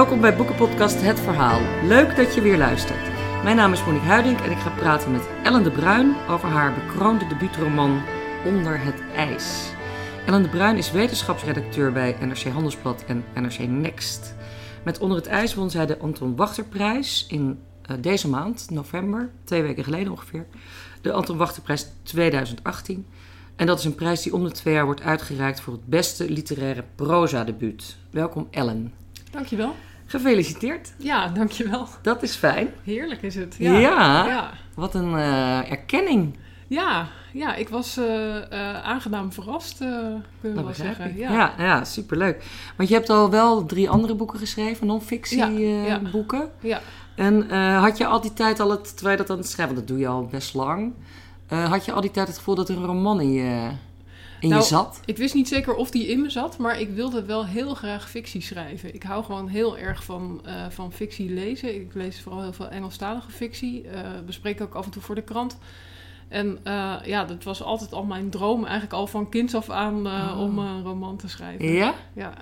Welkom bij Boekenpodcast Het Verhaal. Leuk dat je weer luistert. Mijn naam is Monique Huiding en ik ga praten met Ellen de Bruin over haar bekroonde debuutroman Onder het IJs. Ellen de Bruin is wetenschapsredacteur bij NRC Handelsblad en NRC Next. Met Onder het IJs won zij de Anton Wachterprijs in uh, deze maand, november, twee weken geleden ongeveer. De Anton Wachterprijs 2018. En dat is een prijs die om de twee jaar wordt uitgereikt voor het beste literaire proza-debuut. Welkom Ellen. Dankjewel. Gefeliciteerd. Ja, dankjewel. Dat is fijn. Heerlijk is het. Ja, Ja, ja. wat een uh, erkenning. ja, ja ik was uh, uh, aangenaam verrast, kunnen we wel zeggen. Ja. Ja, ja, superleuk. Want je hebt al wel drie andere boeken geschreven, non-fictie Ja, eh, ja. boeken. Ja. En eh, had je al die tijd al het, terwijl je dat aan het schrijven, dat doe je al best lang. eh, had je al die tijd het gevoel dat er een roman in je, in Nou, je zat? Ik wist niet zeker of die in me zat, maar ik wilde wel heel graag fictie schrijven. Ik hou gewoon heel erg van, eh, van fictie lezen. Ik lees vooral heel veel Engelstalige fictie. eh bespreek ook af en toe voor de krant. En eh, ja, dat was altijd al mijn droom, eigenlijk al van kinds af aan, Oh. om een roman te schrijven. Ja? Ja.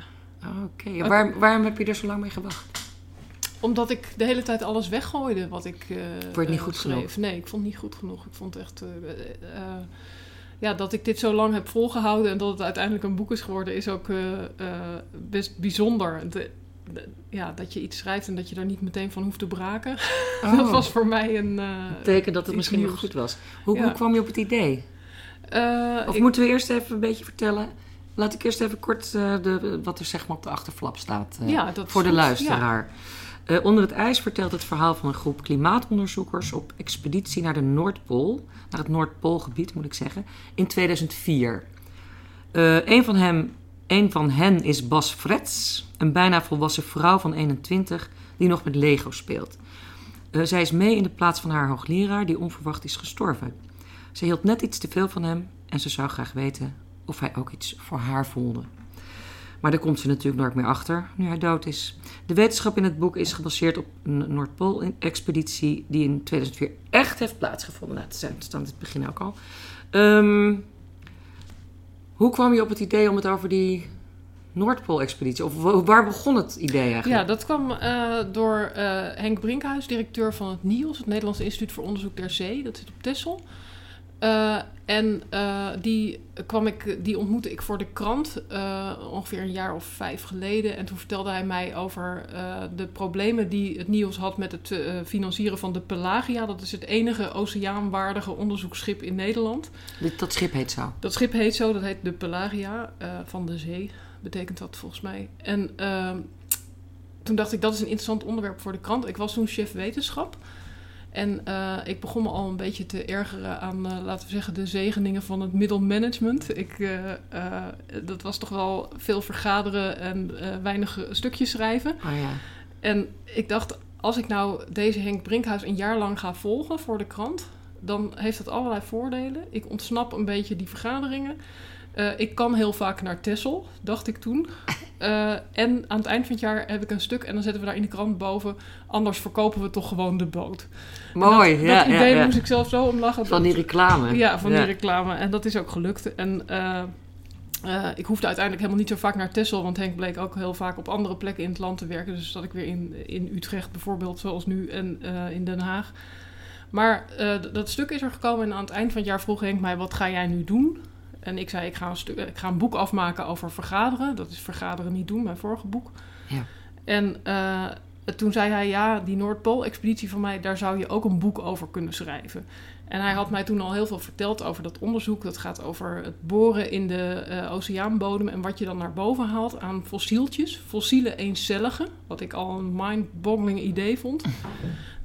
Oké. Waar, waarom heb je er zo lang mee gewacht? Omdat ik de hele tijd alles weggooide wat ik. Vond het niet goed schreef. genoeg? Nee, ik vond het niet goed genoeg. Ik vond echt. Eh, eh, eh, ja, dat ik dit zo lang heb volgehouden en dat het uiteindelijk een boek is geworden, is ook eh, eh, best bijzonder. De- de- ja, dat je iets schrijft en dat je daar niet meteen van hoeft te braken. dat Oh. was voor mij een. eh, teken dat het misschien nog goed was. Hoe, Ja. hoe kwam je op het idee? eh, Of ik- moeten we eerst even een beetje vertellen? Laat ik eerst even kort eh, de, wat er zeg maar op de achterflap staat. eh, ja, dat is voor de goed. luisteraar. Eh, Onder het ijs vertelt het verhaal van een groep klimaatonderzoekers op expeditie naar de Noordpool, naar het Noordpoolgebied moet ik zeggen, in 2004. Eh, een, van hem, van hen is Bas Frets, een bijna volwassen vrouw van 21 die nog met Lego speelt. Eh, zij is mee in de plaats van haar hoogleraar die onverwacht is gestorven. Ze hield net iets te veel van hem en ze zou graag weten of hij ook iets voor haar voelde. Maar daar komt ze natuurlijk nooit meer achter nu hij dood is. De wetenschap in het boek is gebaseerd op een Noordpool-expeditie die in 2004 echt heeft plaatsgevonden. Nou, dat staat aan het begin ook al. Ehm, hoe kwam je op het idee om het over die Noordpool-expeditie? Of wa- waar begon het idee eigenlijk? Ja, dat kwam eh, door eh, Henk Brinkhuis, directeur van het NIOS, het Nederlandse Instituut voor Onderzoek der Zee. Dat zit op Texel. Eh, en eh, die, kwam ik, die ontmoette ik voor de krant eh, ongeveer een jaar of vijf geleden. En toen vertelde hij mij over de problemen die het NIOS had met het financieren van de Pelagia. Dat is het enige oceaanwaardige onderzoeksschip in Nederland. Dit, dat schip heet zo. Dat schip heet zo, dat heet de Pelagia van de zee, betekent dat volgens mij. En ehm, toen dacht ik, dat is een interessant onderwerp voor de krant. Ik was toen chef wetenschap. En eh, ik begon me al een beetje te ergeren aan, eh, laten we zeggen, de zegeningen van het middelmanagement. Ik, eh, dat was toch wel veel vergaderen en weinig stukjes schrijven. Oh ja. En ik dacht, als ik nou deze Henk Brinkhuis een jaar lang ga volgen voor de krant, dan heeft dat allerlei voordelen. Ik ontsnap een beetje die vergaderingen. Eh, ik kan heel vaak naar Texel, dacht ik toen. Eh, en aan het eind van het jaar heb ik een stuk en dan zetten we daar in de krant boven. Anders verkopen we toch gewoon de boot. Mooi, dat, ja. dat idee ja, ja. moest ik zelf zo om lachen. Van die reclame. Ja, van die reclame. En dat is ook gelukt. En eh, ik hoefde uiteindelijk helemaal niet zo vaak naar Texel, want Henk bleek ook heel vaak op andere plekken in het land te werken. Dus zat ik weer in, in Utrecht bijvoorbeeld, zoals nu, en in Den Haag. Maar dat stuk is er gekomen en aan het eind van het jaar vroeg Henk mij, wat ga jij nu doen? En ik zei, ik ga een, stuk, ik ga een boek afmaken over vergaderen. Dat is vergaderen niet doen, mijn vorige boek. Ja. En eh, toen zei hij, ja, die Noordpool-expeditie van mij, daar zou je ook een boek over kunnen schrijven. En hij had mij toen al heel veel verteld over dat onderzoek. Dat gaat over het boren in de eh, oceaanbodem en wat je dan naar boven haalt aan fossieltjes, fossiele eencelligen, wat ik al een mind-boggling idee vond.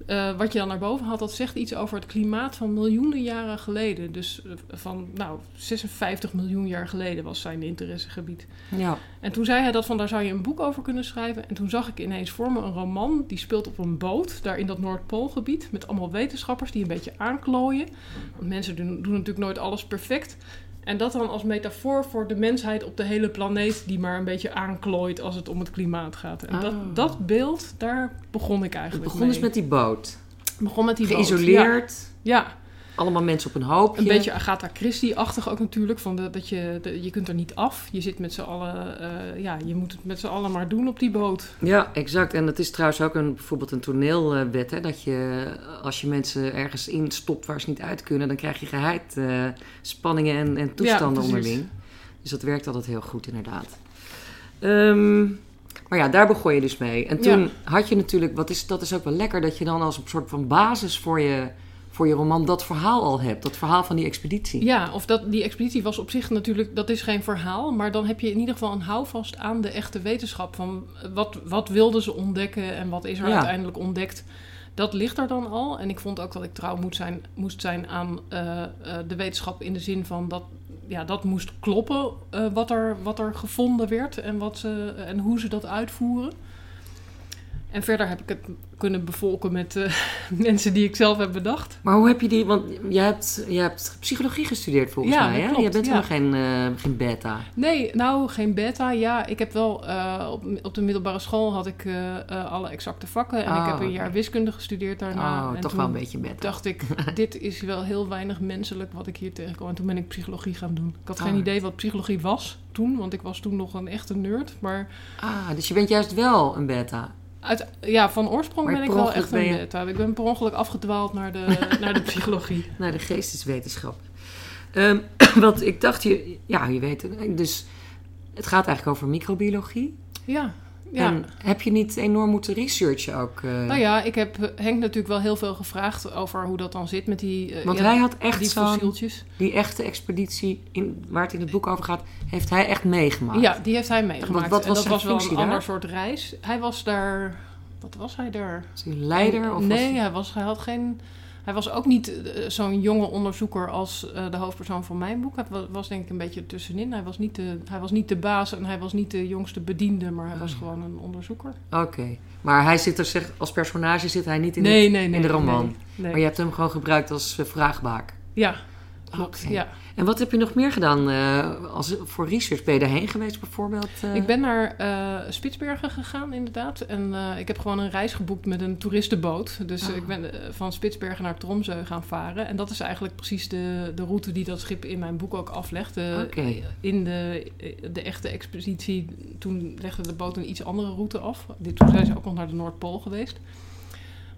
Eh, wat je dan naar boven haalt, dat zegt iets over het klimaat van miljoenen jaren geleden. Dus eh, van, nou, 56 miljoen jaar geleden was zijn interessegebied. Ja. En toen zei hij dat van daar zou je een boek over kunnen schrijven. En toen zag ik ineens voor me een roman die speelt op een boot, daar in dat Noordpoolgebied, met allemaal wetenschappers die een beetje aanklooien. Want mensen doen, doen natuurlijk nooit alles perfect. En dat dan als metafoor voor de mensheid op de hele planeet die maar een beetje aanklooit als het om het klimaat gaat. En dat, Oh. dat beeld, daar begon ik Het eigenlijk begon mee. dus met die boot. begon met die boot, Geïsoleerd. Ja. ja. Allemaal mensen op een hoopje. Een beetje Agatha Christie-achtig ook natuurlijk. Van de, dat je, de- je kunt er niet af. Je zit met z'n allen... eh, ja, je moet het met z'n allen maar doen op die boot. Ja, exact. En dat is trouwens ook een, bijvoorbeeld een toneelwet. Hè? Dat je, als je mensen ergens instopt waar ze niet uit kunnen... dan krijg je geheid eh, spanningen en, en toestanden precies. onderling. Dus dat werkt altijd heel goed, inderdaad. Ehm, maar ja, daar begon je dus mee. En toen Ja. had je natuurlijk... Wat is, dat is ook wel lekker dat je dan als een soort van basis voor je, voor je roman... dat verhaal al hebt. Dat verhaal van die expeditie. Ja, of dat, die expeditie was op zich natuurlijk... Dat is geen verhaal, maar dan heb je in ieder geval een houvast aan de echte wetenschap. Van eh, wat, wat wilden ze ontdekken en wat is er Ja. uiteindelijk ontdekt. Dat ligt er dan al. En ik vond ook dat ik trouw moet zijn, moest zijn aan eh, eh, de wetenschap in de zin van dat... Ja, dat moest kloppen wat, er, wat er gevonden werd en, wat ze, en hoe ze dat uitvoeren. En verder heb ik het kunnen bevolken met eh, mensen die ik zelf heb bedacht. Maar hoe heb je die... Want je hebt, je hebt psychologie gestudeerd volgens Ja, mij, hè? klopt, je bent ja. helemaal geen, eh, geen beta. Nee, nou, geen beta. Ja, ik heb wel eh, op, op de middelbare school had ik alle exacte vakken. En Oh, ik heb een jaar wiskunde gestudeerd daarna. oh, en toch wel een beetje beta. dacht ik, dit is wel heel weinig menselijk wat ik hier tegenkom. En toen ben ik psychologie gaan doen. Ik had geen Oh. idee wat psychologie was toen, want ik was toen nog een echte nerd. Maar Ah, dus je bent juist wel een beta. Uit, ja, van oorsprong ben ik wel echt een je- beta. Ik ben per ongeluk afgedwaald naar de, naar de psychologie. Naar de geesteswetenschap. Ehm, want ik dacht, je, ja, je weet het. Dus het gaat eigenlijk over microbiologie. Ja, ja. En heb je niet enorm moeten researchen ook? eh? Nou ja, ik heb Henk natuurlijk wel heel veel gevraagd over hoe dat dan zit met die, eh, Want ja, hij had echt die fossieltjes. die echte expeditie, in, waar het in het boek over gaat, heeft hij echt meegemaakt. Ja, die heeft hij meegemaakt. wat en dat zijn was wel een daar? ander soort reis. Hij was daar... Wat was hij daar? Hij leider? Of nee, was- hij, was, hij had geen... Hij was ook niet eh, zo'n jonge onderzoeker als eh, de hoofdpersoon van mijn boek. Hij wa- was denk ik een beetje tussenin. Hij was, niet de, hij was niet de baas en hij was niet de jongste bediende, maar hij was Ah. gewoon een onderzoeker. Oké. Maar hij zit er, zeg, als personage zit hij niet in, nee, het- nee, nee. in de roman. Maar je hebt hem gewoon gebruikt als eh, vraagbaak. Ja, klopt. Oké. Ja. En wat heb je nog meer gedaan eh, als, voor research? Ben je daarheen geweest bijvoorbeeld? eh? Ik ben naar eh, Spitsbergen gegaan, inderdaad. En ik heb gewoon een reis geboekt met een toeristenboot. Dus Oh. ik ben eh, van Spitsbergen naar Tromsø gaan varen. En dat is eigenlijk precies de, de route die dat schip in mijn boek ook aflegt. Oké. In de, de echte expeditie, toen legde de boot een iets andere route af. Dit, toen zijn ze ook nog naar de Noordpool geweest.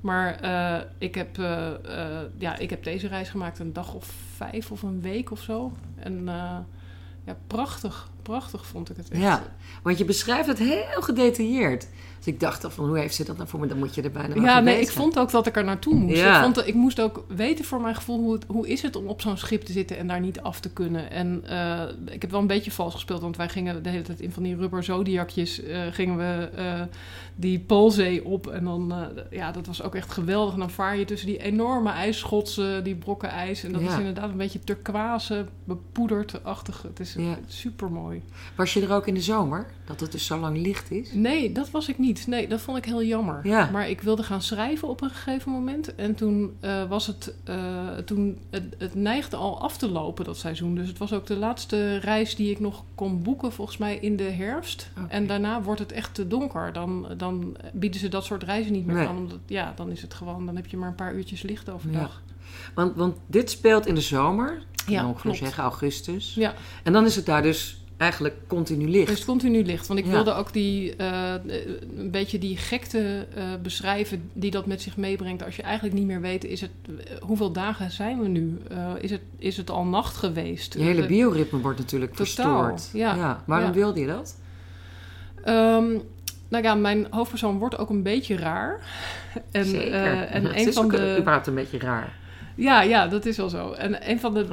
Maar eh, ik, heb, eh, eh, ja, ik heb deze reis gemaakt een dag of vijf of een week of zo. En ja, prachtig, prachtig vond ik het echt. Ja, want je beschrijft het heel gedetailleerd. Dus ik dacht al van, hoe heeft ze dat nou voor me? Dan moet je er bijna Ja, nee, ik vond ook dat ik er naartoe moest. Ja. Ik, vond, dat- ik moest ook weten voor mijn gevoel hoe, het, hoe is het om op zo'n schip te zitten en daar niet af te kunnen. En eh, ik heb wel een beetje vals gespeeld, want wij gingen de hele tijd in van die rubber zodiacjes eh, gingen we eh, die Poolzee op. En dan, ja, dat was ook echt geweldig. En dan vaar je tussen die enorme ijsschotsen, die brokken ijs. En dat Ja. is inderdaad een beetje turquoise, bepoederd-achtig. Het is Ja. super mooi. Was je er ook in de zomer? Dat het dus zo lang licht is? Nee, dat was ik niet. Nee, dat vond ik heel jammer. Ja. Maar ik wilde gaan schrijven op een gegeven moment. En toen uh, was het, uh, toen het, het, neigde al af te lopen, dat seizoen. Dus het was ook de laatste reis die ik nog kon boeken, volgens mij in de herfst. Okay. En daarna wordt het echt te donker. Dan, dan bieden ze dat soort reizen niet meer nee. aan. Omdat, ja, dan is het gewoon, dan heb je maar een paar uurtjes licht overdag. Ja. Want, want dit speelt in de zomer. Ja, ongeveer klopt. zeggen augustus. Ja. En dan is het daar dus eigenlijk continu licht. Dus continu licht. Want ik Ja. wilde ook die, uh, een beetje die gekte uh, beschrijven die dat met zich meebrengt. Als je eigenlijk niet meer weet, is het, hoeveel dagen zijn we nu? Uh, is, het, is het al nacht geweest? Je hele bioritme wordt natuurlijk Totaal, verstoord. Ja. Waarom ja. wilde je dat? Um, nou ja, mijn hoofdpersoon wordt ook een beetje raar. En, Zeker. En een is van ook de. überhaupt een beetje raar. Ja, ja, dat is wel zo. En een van de,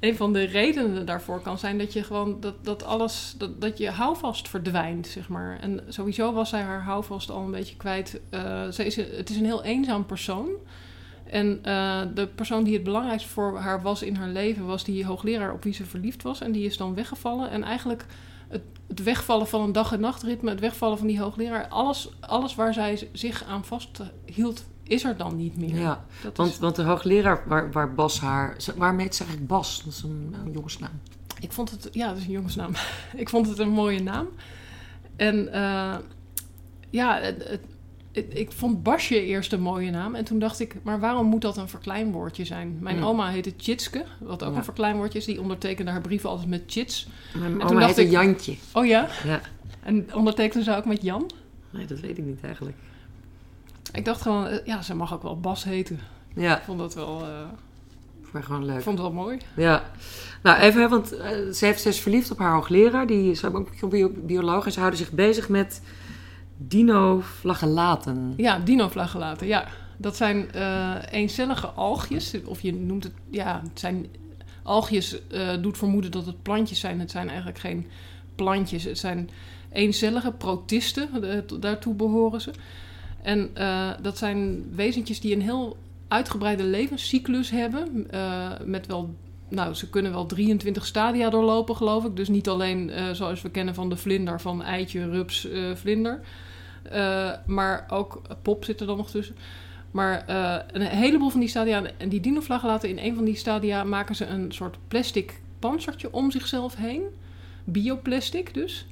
een van de redenen daarvoor kan zijn dat je gewoon dat, dat alles, dat, dat je houvast verdwijnt, zeg maar. En sowieso was zij haar houvast al een beetje kwijt. Uh, ze is, het is een heel eenzaam persoon. En uh, de persoon die het belangrijkste voor haar was in haar leven, was die hoogleraar op wie ze verliefd was. En die is dan weggevallen. En eigenlijk het, het wegvallen van een dag- en nachtritme, het wegvallen van die hoogleraar, alles, alles waar zij zich aan vasthield, is er dan niet meer. Ja, dat want, is... want de hoogleraar waar, waar Bas haar... Waarmee ze eigenlijk Bas? Dat is een, een jongensnaam. Ik vond het... Ja, dat is een jongensnaam. ik vond het een mooie naam. En uh, ja, het, het, ik, ik vond Basje eerst een mooie naam. En toen dacht ik, maar waarom moet dat een verkleinwoordje zijn? Mijn oma heette Chitske, wat ook Ja. een verkleinwoordje is. Die ondertekende haar brieven altijd met Chits. Mijn toen oma dacht heette ik- Jantje. Oh ja? Ja. En ondertekende ze ook met Jan? Nee, dat weet ik niet eigenlijk. Ik dacht gewoon, eh, ja, ze mag ook wel Bas heten. Ja, Ik vond dat wel, eh, maar gewoon leuk. ik vond het wel mooi. Ja, nou even, want eh, ze, heeft, ze is verliefd op haar hoogleraar. Die is ook bio bioloog en ze houden zich bezig met dinoflagellaten. Ja, dinoflagellaten, ja. Dat zijn eh eencellige algjes, of je noemt het, ja, het zijn algjes doet vermoeden dat het plantjes zijn. Het zijn eigenlijk geen plantjes, het zijn eencellige protisten, daartoe behoren ze. En eh, dat zijn wezentjes die een heel uitgebreide levenscyclus hebben, eh, met wel nou, ze kunnen wel 23 stadia doorlopen, geloof ik. Dus niet alleen eh, zoals we kennen van de vlinder, van eitje, rups, vlinder. Maar ook pop zit er dan nog tussen. Maar een heleboel van die stadia, en die dinoflagellaten in een van die stadia maken ze een soort plastic panzertje om zichzelf heen. Bioplastic dus.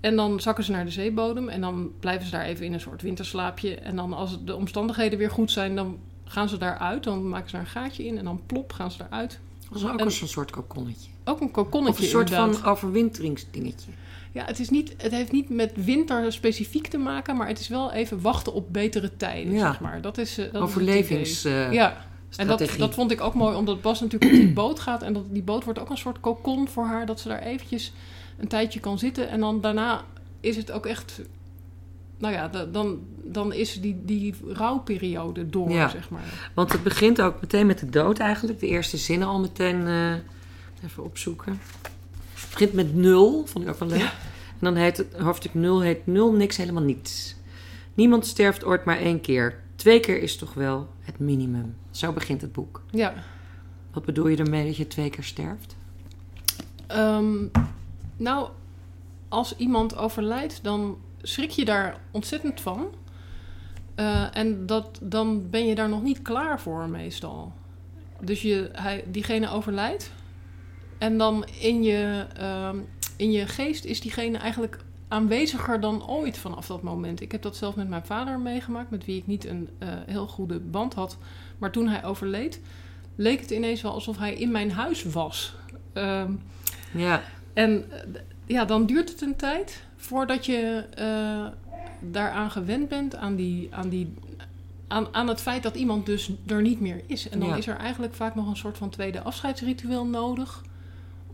En dan zakken ze naar de zeebodem en dan blijven ze daar even in een soort winterslaapje. En dan als de omstandigheden weer goed zijn, dan gaan ze daaruit. Dan maken ze daar een gaatje in en dan plop gaan ze eruit. Dat is ook En- een soort kokonnetje. Ook een Of kokonnetje een soort inderdaad. van overwinteringsdingetje. Ja, het, is niet, het heeft niet met winter specifiek te maken, maar het is wel even wachten op betere tijden, Ja. zeg maar. Dat is, eh, dat Overlevings... ja, en dat, dat vond ik ook mooi, omdat Bas natuurlijk op die boot gaat. En dat, die boot wordt ook een soort kokon voor haar, dat ze daar eventjes een tijdje kan zitten. En dan daarna is het ook echt... Nou ja, da- dan, dan is die, die rouwperiode door, Ja. zeg maar. Want het begint ook meteen met de dood eigenlijk. De eerste zinnen al meteen eh, even opzoeken. Het begint met nul, vond ik ook wel leuk. Ja. En dan heet het hoofdstuk nul heet nul, niks, helemaal niets. Niemand sterft ooit maar één keer. Twee keer is toch wel het minimum. Zo begint het boek. Ja, Wat bedoel je ermee dat je twee keer sterft? Ehm, nou, als iemand overlijdt, dan schrik je daar ontzettend van. Eh, en dat, dan ben je daar nog niet klaar voor meestal. Dus je, hij, diegene overlijdt. En dan in je, ehm, in je geest is diegene eigenlijk aanweziger dan ooit vanaf dat moment. Ik heb dat zelf met mijn vader meegemaakt, met wie ik niet een eh, heel goede band had. Maar toen hij overleed, leek het ineens wel alsof hij in mijn huis was. Ehm, Ja, en eh, ja, dan duurt het een tijd voordat je eh, daaraan gewend bent, aan, die, aan, die, aan, aan het feit dat iemand dus er niet meer is. En dan Ja. is er eigenlijk vaak nog een soort van tweede afscheidsritueel nodig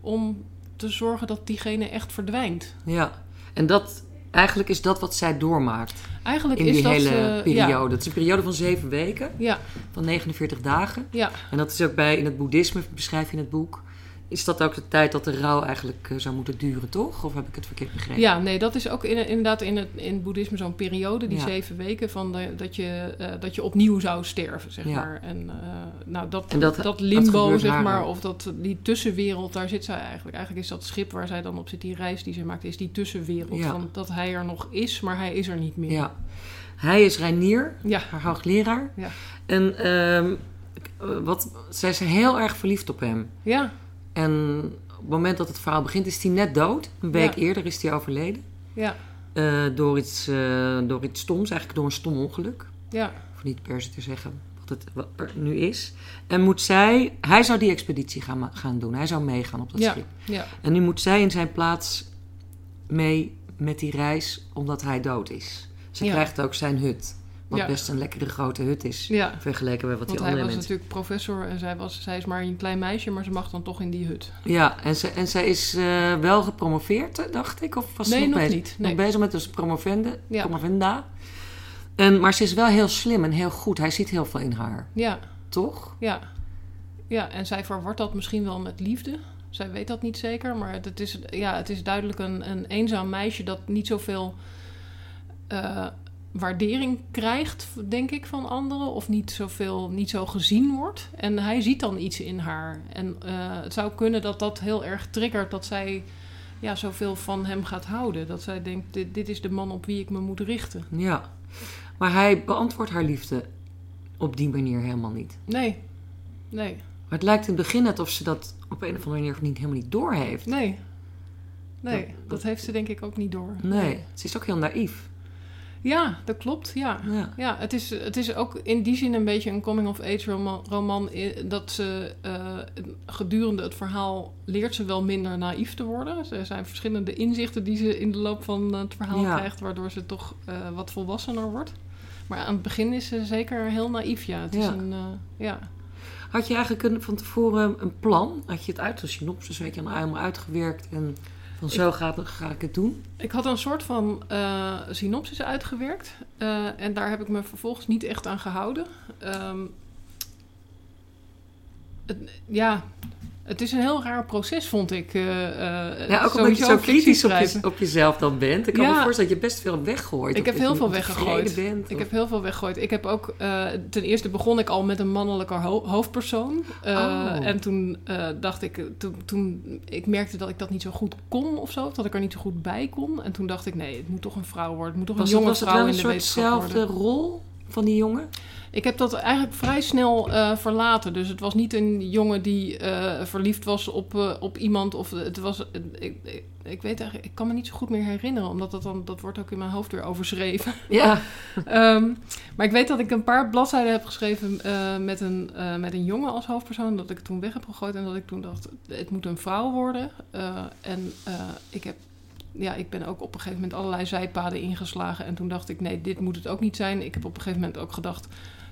om te zorgen dat diegene echt verdwijnt. ja. En dat, eigenlijk is dat wat zij doormaakt Eigenlijk in is die dat... hele periode. Het is een periode van zeven weken, Ja, van 49 dagen. ja, En dat is ook bij, in het boeddhisme, beschrijf je in het boek, is dat ook de tijd dat de rouw eigenlijk eh, zou moeten duren, toch? Of heb ik het verkeerd begrepen? ja, nee, dat is ook in, inderdaad in het, in het boeddhisme zo'n periode, die Ja. zeven weken, van de, dat, je, eh, dat je opnieuw zou sterven, zeg Ja. maar. En, eh, nou, dat, En dat, limbo, zeg maar, of dat, die tussenwereld, daar zit zij eigenlijk. Eigenlijk is dat schip waar zij dan op zit, die reis die ze maakt, is die tussenwereld. Ja. Van dat hij er nog is, maar hij is er niet meer. Ja. Hij is Reinier, Ja, haar hoogleraar. Ja. En ehm, eh, wat, zij is heel erg verliefd op hem. ja, En op het moment dat het verhaal begint, is hij net dood. Een week Ja. eerder is hij overleden. ja, Eh, door, iets, eh, door iets stoms, eigenlijk door een stom ongeluk. ja, Of niet per se te zeggen wat het wat er nu is. En moet zij, hij zou die expeditie gaan, gaan doen. Hij zou meegaan op dat Ja. schip. ja, En nu moet zij in zijn plaats mee met die reis, omdat hij dood is. Ze Ja. krijgt ook zijn hut. Wat Ja. best een lekkere grote hut is. ja. Vergeleken bij wat Want die hij andere was mensen. natuurlijk professor en zij, was, zij is maar een klein meisje, maar ze mag dan toch in die hut. Ja, en, ze, en zij is eh, wel gepromoveerd, dacht ik. Of was ze nog, nog bezig? niet, nee. Nog bezig met dus promovende, Ja. promovenda. En, maar ze is wel heel slim en heel goed. Hij ziet heel veel in haar, Ja, toch? Ja. ja, en zij verwart dat misschien wel met liefde. Zij weet dat niet zeker, maar het is, ja, het is duidelijk een, een eenzaam meisje dat niet zoveel eh, waardering krijgt, denk ik, van anderen. Of niet, zoveel, niet zo gezien wordt. En hij ziet dan iets in haar. En eh, het zou kunnen dat dat heel erg triggert dat zij ja, zoveel van hem gaat houden. Dat zij denkt, dit, dit is de man op wie ik me moet richten. Ja. Maar hij beantwoordt haar liefde op die manier helemaal niet. Nee, nee, Maar het lijkt in het begin net of ze dat op een of andere manier niet, helemaal niet doorheeft. nee. Nee, Dat- dat heeft ze denk ik ook niet door. Nee, ze is ook heel naïef. Ja, dat klopt. Ja. Ja. Ja, het is, het is ook in die zin een beetje een coming-of-age roman, Dat ze eh, gedurende het verhaal leert ze wel minder naïef te worden. Er zijn verschillende inzichten die ze in de loop van het verhaal Ja. krijgt, waardoor ze toch eh, wat volwassener wordt. Maar aan het begin is ze zeker heel naïef, ja. Het is een, eh, ja. Had je eigenlijk een, van tevoren een plan? Had je het uit de synopsis, weet je, helemaal uitgewerkt en van zo gaat, ga ik het doen? Ik had een soort van eh, synopsis uitgewerkt. eh, en daar heb ik me vervolgens niet echt aan gehouden. Ehm, ja, het is een heel raar proces, vond ik. eh, eh, Ja, ook omdat je zo kritisch op, je, schrijven. op jezelf dan bent. Ik kan Ja. me voorstellen dat je best veel hebt weggegooid. Ik heb heel veel weggegooid. Bent, Ik heb heel veel weggegooid. Ik heb ook, eh, ten eerste begon ik al met een mannelijke ho- hoofdpersoon. Oh. En toen dacht ik, toen, toen ik merkte dat ik dat niet zo goed kon of zo, dat ik er niet zo goed bij kon. En toen dacht ik, nee, het moet toch een vrouw worden. Het moet toch was een het, jonge was het vrouw wel in een de soortzelfde worden. rol van die jongen? Ik heb dat eigenlijk vrij snel eh, verlaten. Dus het was niet een jongen die eh, verliefd was op, eh, op iemand. Of het was. ik, ik, ik weet eigenlijk, ik kan me niet zo goed meer herinneren, omdat dat dan dat wordt ook in mijn hoofd weer overschreven. Ja. Ehm, maar ik weet dat ik een paar bladzijden heb geschreven met, een, met een jongen als hoofdpersoon. Dat ik het toen weg heb gegooid en dat ik toen dacht, het moet een vrouw worden. En ik heb. Ja, ik ben ook op een gegeven moment allerlei zijpaden ingeslagen. En toen dacht ik, nee, dit moet het ook niet zijn. Ik heb op een gegeven moment ook gedacht,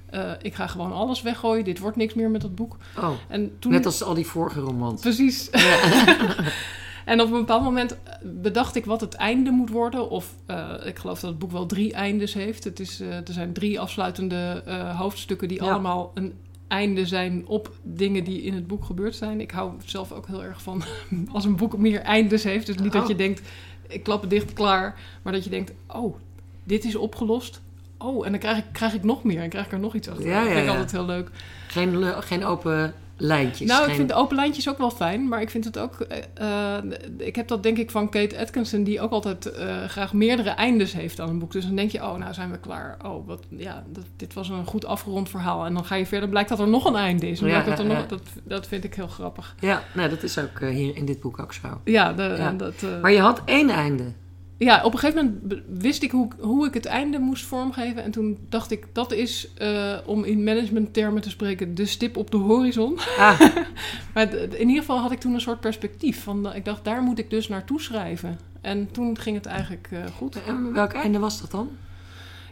eh, ik ga gewoon alles weggooien. Dit wordt niks meer met dat boek. Oh, En toen, net als al die vorige romans. Precies. en op een bepaald moment bedacht ik wat het einde moet worden. Of eh, ik geloof dat het boek wel drie eindes heeft. Het is, eh, er zijn drie afsluitende eh, hoofdstukken die Ja. allemaal een einde zijn op dingen die in het boek gebeurd zijn. Ik hou zelf ook heel erg van als een boek meer eindes heeft. Dus niet dat Oh. je denkt, ik klap het dicht, klaar. Maar dat je denkt, oh, dit is opgelost. Oh, en dan krijg ik, krijg ik nog meer en krijg ik er nog iets achter. Ja, dat ja, vind ik altijd heel leuk. Geen, geen open lijntjes. Nou, ik vind de open lijntjes ook wel fijn, maar ik vind het ook. eh, eh, ik heb dat denk ik van Kate Atkinson, die ook altijd eh, graag meerdere eindes heeft aan een boek. Dus dan denk je, oh, nou zijn we klaar. Oh, wat, ja, dat, dit was een goed afgerond verhaal. En dan ga je verder, blijkt dat er nog een einde is. Ja, dat, er ja, nog, ja. dat, dat vind ik heel grappig. Ja, nou, dat is ook hier in dit boek ook zo. Ja, de. Dat, Maar je had één einde. Ja, op een gegeven moment wist ik hoe, hoe ik het einde moest vormgeven. En toen dacht ik, dat is, eh, om in managementtermen te spreken, de stip op de horizon. Ah, Maar in ieder geval had ik toen een soort perspectief. Van, eh, ik dacht, daar moet ik dus naartoe schrijven. En toen ging het eigenlijk eh, goed. en welk einde was dat dan?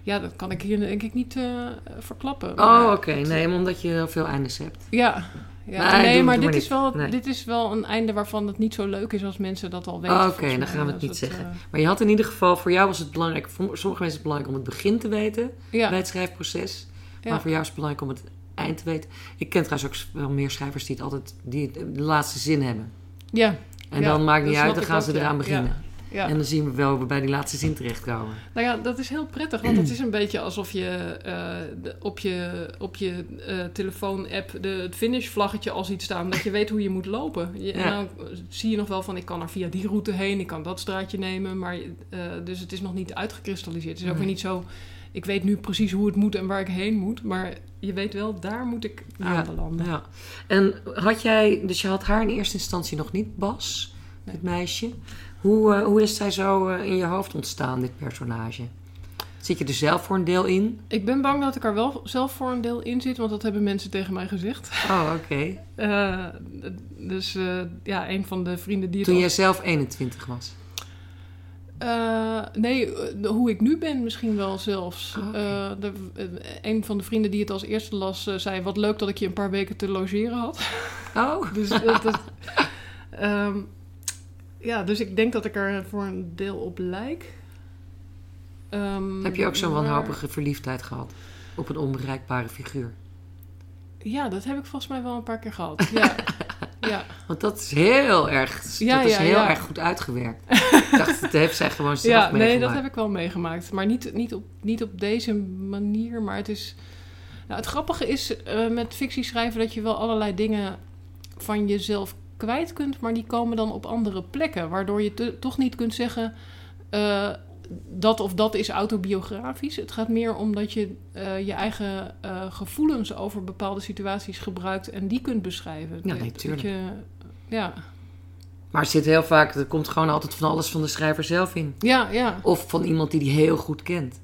Ja, dat kan ik hier denk ik niet eh, verklappen. Oh, oké. Nee, omdat je veel eindes hebt. Ja. Ja. Nee, maar, dit, maar is wel. Nee. dit is wel een einde waarvan het niet zo leuk is als mensen dat al weten. Oh, Oké, dan gaan we het niet zeggen. eh, Maar je had in ieder geval, voor jou was het belangrijk, voor sommige mensen is het belangrijk om het begin te weten ja, bij het schrijfproces. ja. Maar voor jou is het belangrijk om het eind te weten. Ik ken trouwens ook wel meer schrijvers die het altijd die de laatste zin hebben. ja, En dan maakt niet uit, dan gaan ze eraan beginnen. Ja. En dan zien we wel hoe we bij die laatste zin terechtkomen. Nou ja, dat is heel prettig, want het is een beetje alsof je eh, op je, op je eh, telefoon-app de, het finish-vlaggetje al ziet staan, dat je weet hoe je moet lopen. Je, Ja. En dan zie je nog wel van, ik kan er via die route heen, ik kan dat straatje nemen, maar eh, dus het is nog niet uitgekristalliseerd. Het is ook weer niet zo, ik weet nu precies hoe het moet en waar ik heen moet, maar je weet wel, daar moet ik aan Ja, landen. Ja. En had jij, dus je had haar in eerste instantie nog niet, Bas. Het meisje. Hoe, eh, hoe is zij zo eh, in je hoofd ontstaan, dit personage? Zit je er zelf voor een deel in? Ik ben bang dat ik er wel zelf voor een deel in zit, want dat hebben mensen tegen mij gezegd. Oh, oké. Eh, dus ja, een van de vrienden die Toen jij zelf 21 was. Nee, hoe ik nu ben misschien wel zelfs. Oh, de, een van de vrienden die het als eerste las, zei... wat leuk dat ik je een paar weken te logeren had. Oh, dus, dat, dat- ehm, ja, dus ik denk dat ik er voor een deel op lijk. Ehm, heb je ook zo'n maar- wanhopige verliefdheid gehad op een onbereikbare figuur? Ja, dat heb ik volgens mij wel een paar keer gehad. Ja, ja. Want dat is heel erg, Ja, dat is ja, heel erg goed uitgewerkt. ik dacht, dat heeft zij gewoon zelf ja nee, meegemaakt. dat heb ik wel meegemaakt. Maar niet, niet, op, niet op deze manier. Maar het is. Nou, het grappige is eh, met fictie schrijven dat je wel allerlei dingen van jezelf kwijt kunt, maar die komen dan op andere plekken. Waardoor je toch niet kunt zeggen. eh, dat of dat is autobiografisch. Het gaat meer om dat je eh, je eigen eh, gevoelens over bepaalde situaties gebruikt en die kunt beschrijven. Ja, Dat- nee, dat tuurlijk. je, ja. Maar er zit heel vaak, er komt gewoon altijd van alles van de schrijver zelf in. ja, ja. Of van iemand die die heel goed kent.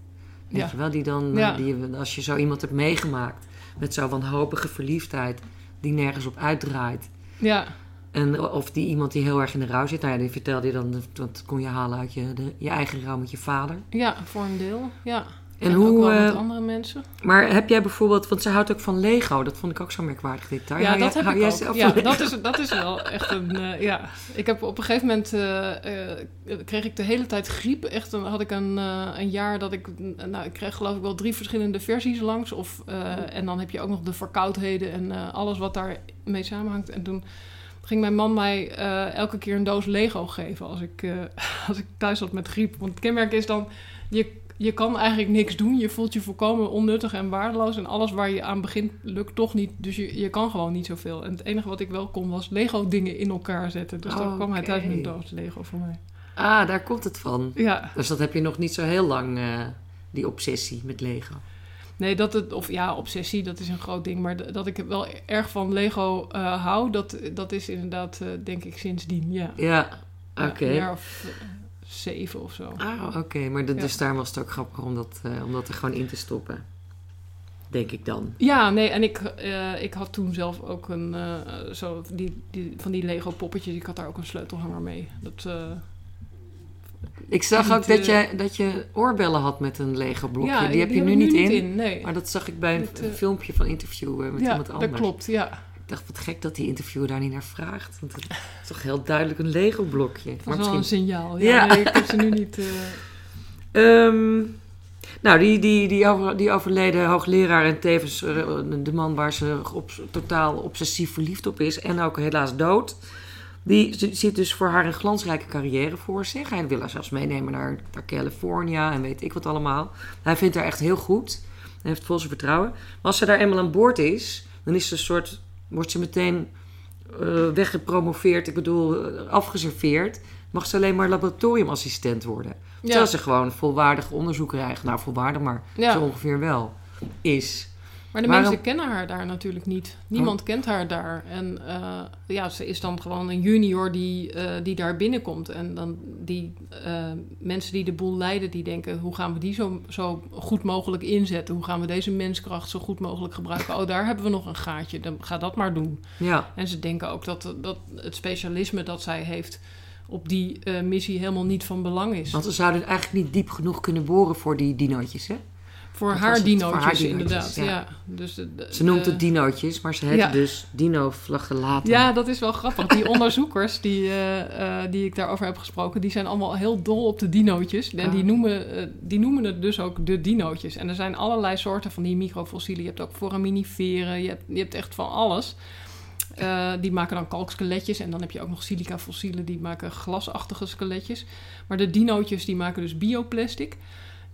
Weet Ja. je wel, die dan, Ja. die, als je zo iemand hebt meegemaakt met zo'n wanhopige verliefdheid die nergens op uitdraait. Ja, En of die iemand die heel erg in de rouw zit, nou ja, die vertelde je dan, dat kon je halen uit je, de, je eigen rouw met je vader. ja, voor een deel. Ja. En ook hoe, wel met eh, andere mensen. maar heb jij bijvoorbeeld, want ze houdt ook van Lego, dat vond ik ook zo'n merkwaardig detail. Ja, dat jij- heb ik ook. zelf Ja, dat is, dat is wel echt een... eh, ja, ik heb op een gegeven moment... eh, kreeg ik de hele tijd griep. Echt, dan had ik een, een jaar dat ik... Nou, ik kreeg geloof ik wel drie verschillende versies langs. Of, eh, en dan heb je ook nog de verkoudheden en alles wat daarmee samenhangt. En toen ging mijn man mij eh, elke keer een doos Lego geven als ik, eh, als ik thuis zat met griep. Want het kenmerk is dan... Je, je kan eigenlijk niks doen. Je voelt je volkomen onnuttig en waardeloos. En alles waar je aan begint lukt toch niet. Dus je, je kan gewoon niet zoveel. En het enige wat ik wel kon was Lego dingen in elkaar zetten. Dus dan kwam hij thuis met een doos Lego voor mij. Ah, daar komt het van. Ja, Dus dat heb je nog niet zo heel lang, eh, die obsessie met Lego. Nee, dat het, of ja, obsessie, dat is een groot ding. Maar dat ik wel erg van Lego eh, hou, dat, dat is inderdaad, eh, denk ik, sindsdien. Ja, Ja, oké. Ja, jaar of eh, zeven of zo. Ah, oké. Maar de, Ja. dus daar was het ook grappig om dat, om dat er gewoon in te stoppen. Denk ik dan. Ja, nee, en ik, ik had toen zelf ook een, zo, die, die, van die Lego poppetjes. Ik had daar ook een sleutelhanger mee. Dat, Ik zag ook dat, eh, je, dat je oorbellen had met een Lego blokje. ja, die heb je nu niet in. nee. Maar dat zag ik bij een eh, filmpje van interview eh, met ja, iemand anders. dat klopt, ja. Ik dacht, wat gek dat die interviewer daar niet naar vraagt. Want het is toch heel duidelijk een Lego blokje. Dat was wel een signaal. Ja, Ja. Nee, ik heb ze nu niet... eh, Ehm, nou, die, die, die, over- die overleden hoogleraar en tevens de man waar ze op, totaal obsessief verliefd op is en ook helaas dood. Die ziet dus voor haar een glansrijke carrière voor zich. Hij wil haar zelfs meenemen naar, naar California en weet ik wat allemaal. Hij vindt haar echt heel goed. Hij heeft vol zijn vertrouwen. Maar als ze daar eenmaal aan boord is, dan is ze een soort, wordt ze meteen eh, weggepromoveerd. Ik bedoel, eh, afgeserveerd. Mag ze alleen maar laboratoriumassistent worden. Terwijl ze gewoon volwaardig onderzoeker eigenlijk, nou volwaardig, maar Ja. zo ongeveer wel, is. Maar de Waarom- mensen kennen haar daar natuurlijk niet. Niemand kent haar daar. En eh, ja, ze is dan gewoon een junior die, eh, die daar binnenkomt. En dan die eh, mensen die de boel leiden, die denken... hoe gaan we die zo, zo goed mogelijk inzetten? Hoe gaan we deze menskracht zo goed mogelijk gebruiken? Oh, daar hebben we nog een gaatje. Dan ga dat maar doen. Ja, En ze denken ook dat, dat het specialisme dat zij heeft... op die missie helemaal niet van belang is. want ze zouden eigenlijk niet diep genoeg kunnen boren voor die dinootjes, hè? Voor Dat haar dinootjes, inderdaad. ja. Ja. Dus de, de- Ze noemt het dinootjes, maar ze heten Ja. dus dinoflagellaten. Ja, dat is wel grappig. Die onderzoekers die, eh, eh, die ik daarover heb gesproken, die zijn allemaal heel dol op de dinootjes. En Ah. die, noemen, eh, die noemen het dus ook de dinootjes. En er zijn allerlei soorten van die microfossielen. Je hebt ook foraminiferen, je hebt, je hebt echt van alles. Die maken dan kalkskeletjes en dan heb je ook nog silica fossielen die maken glasachtige skeletjes. Maar de dinootjes die maken dus bioplastic.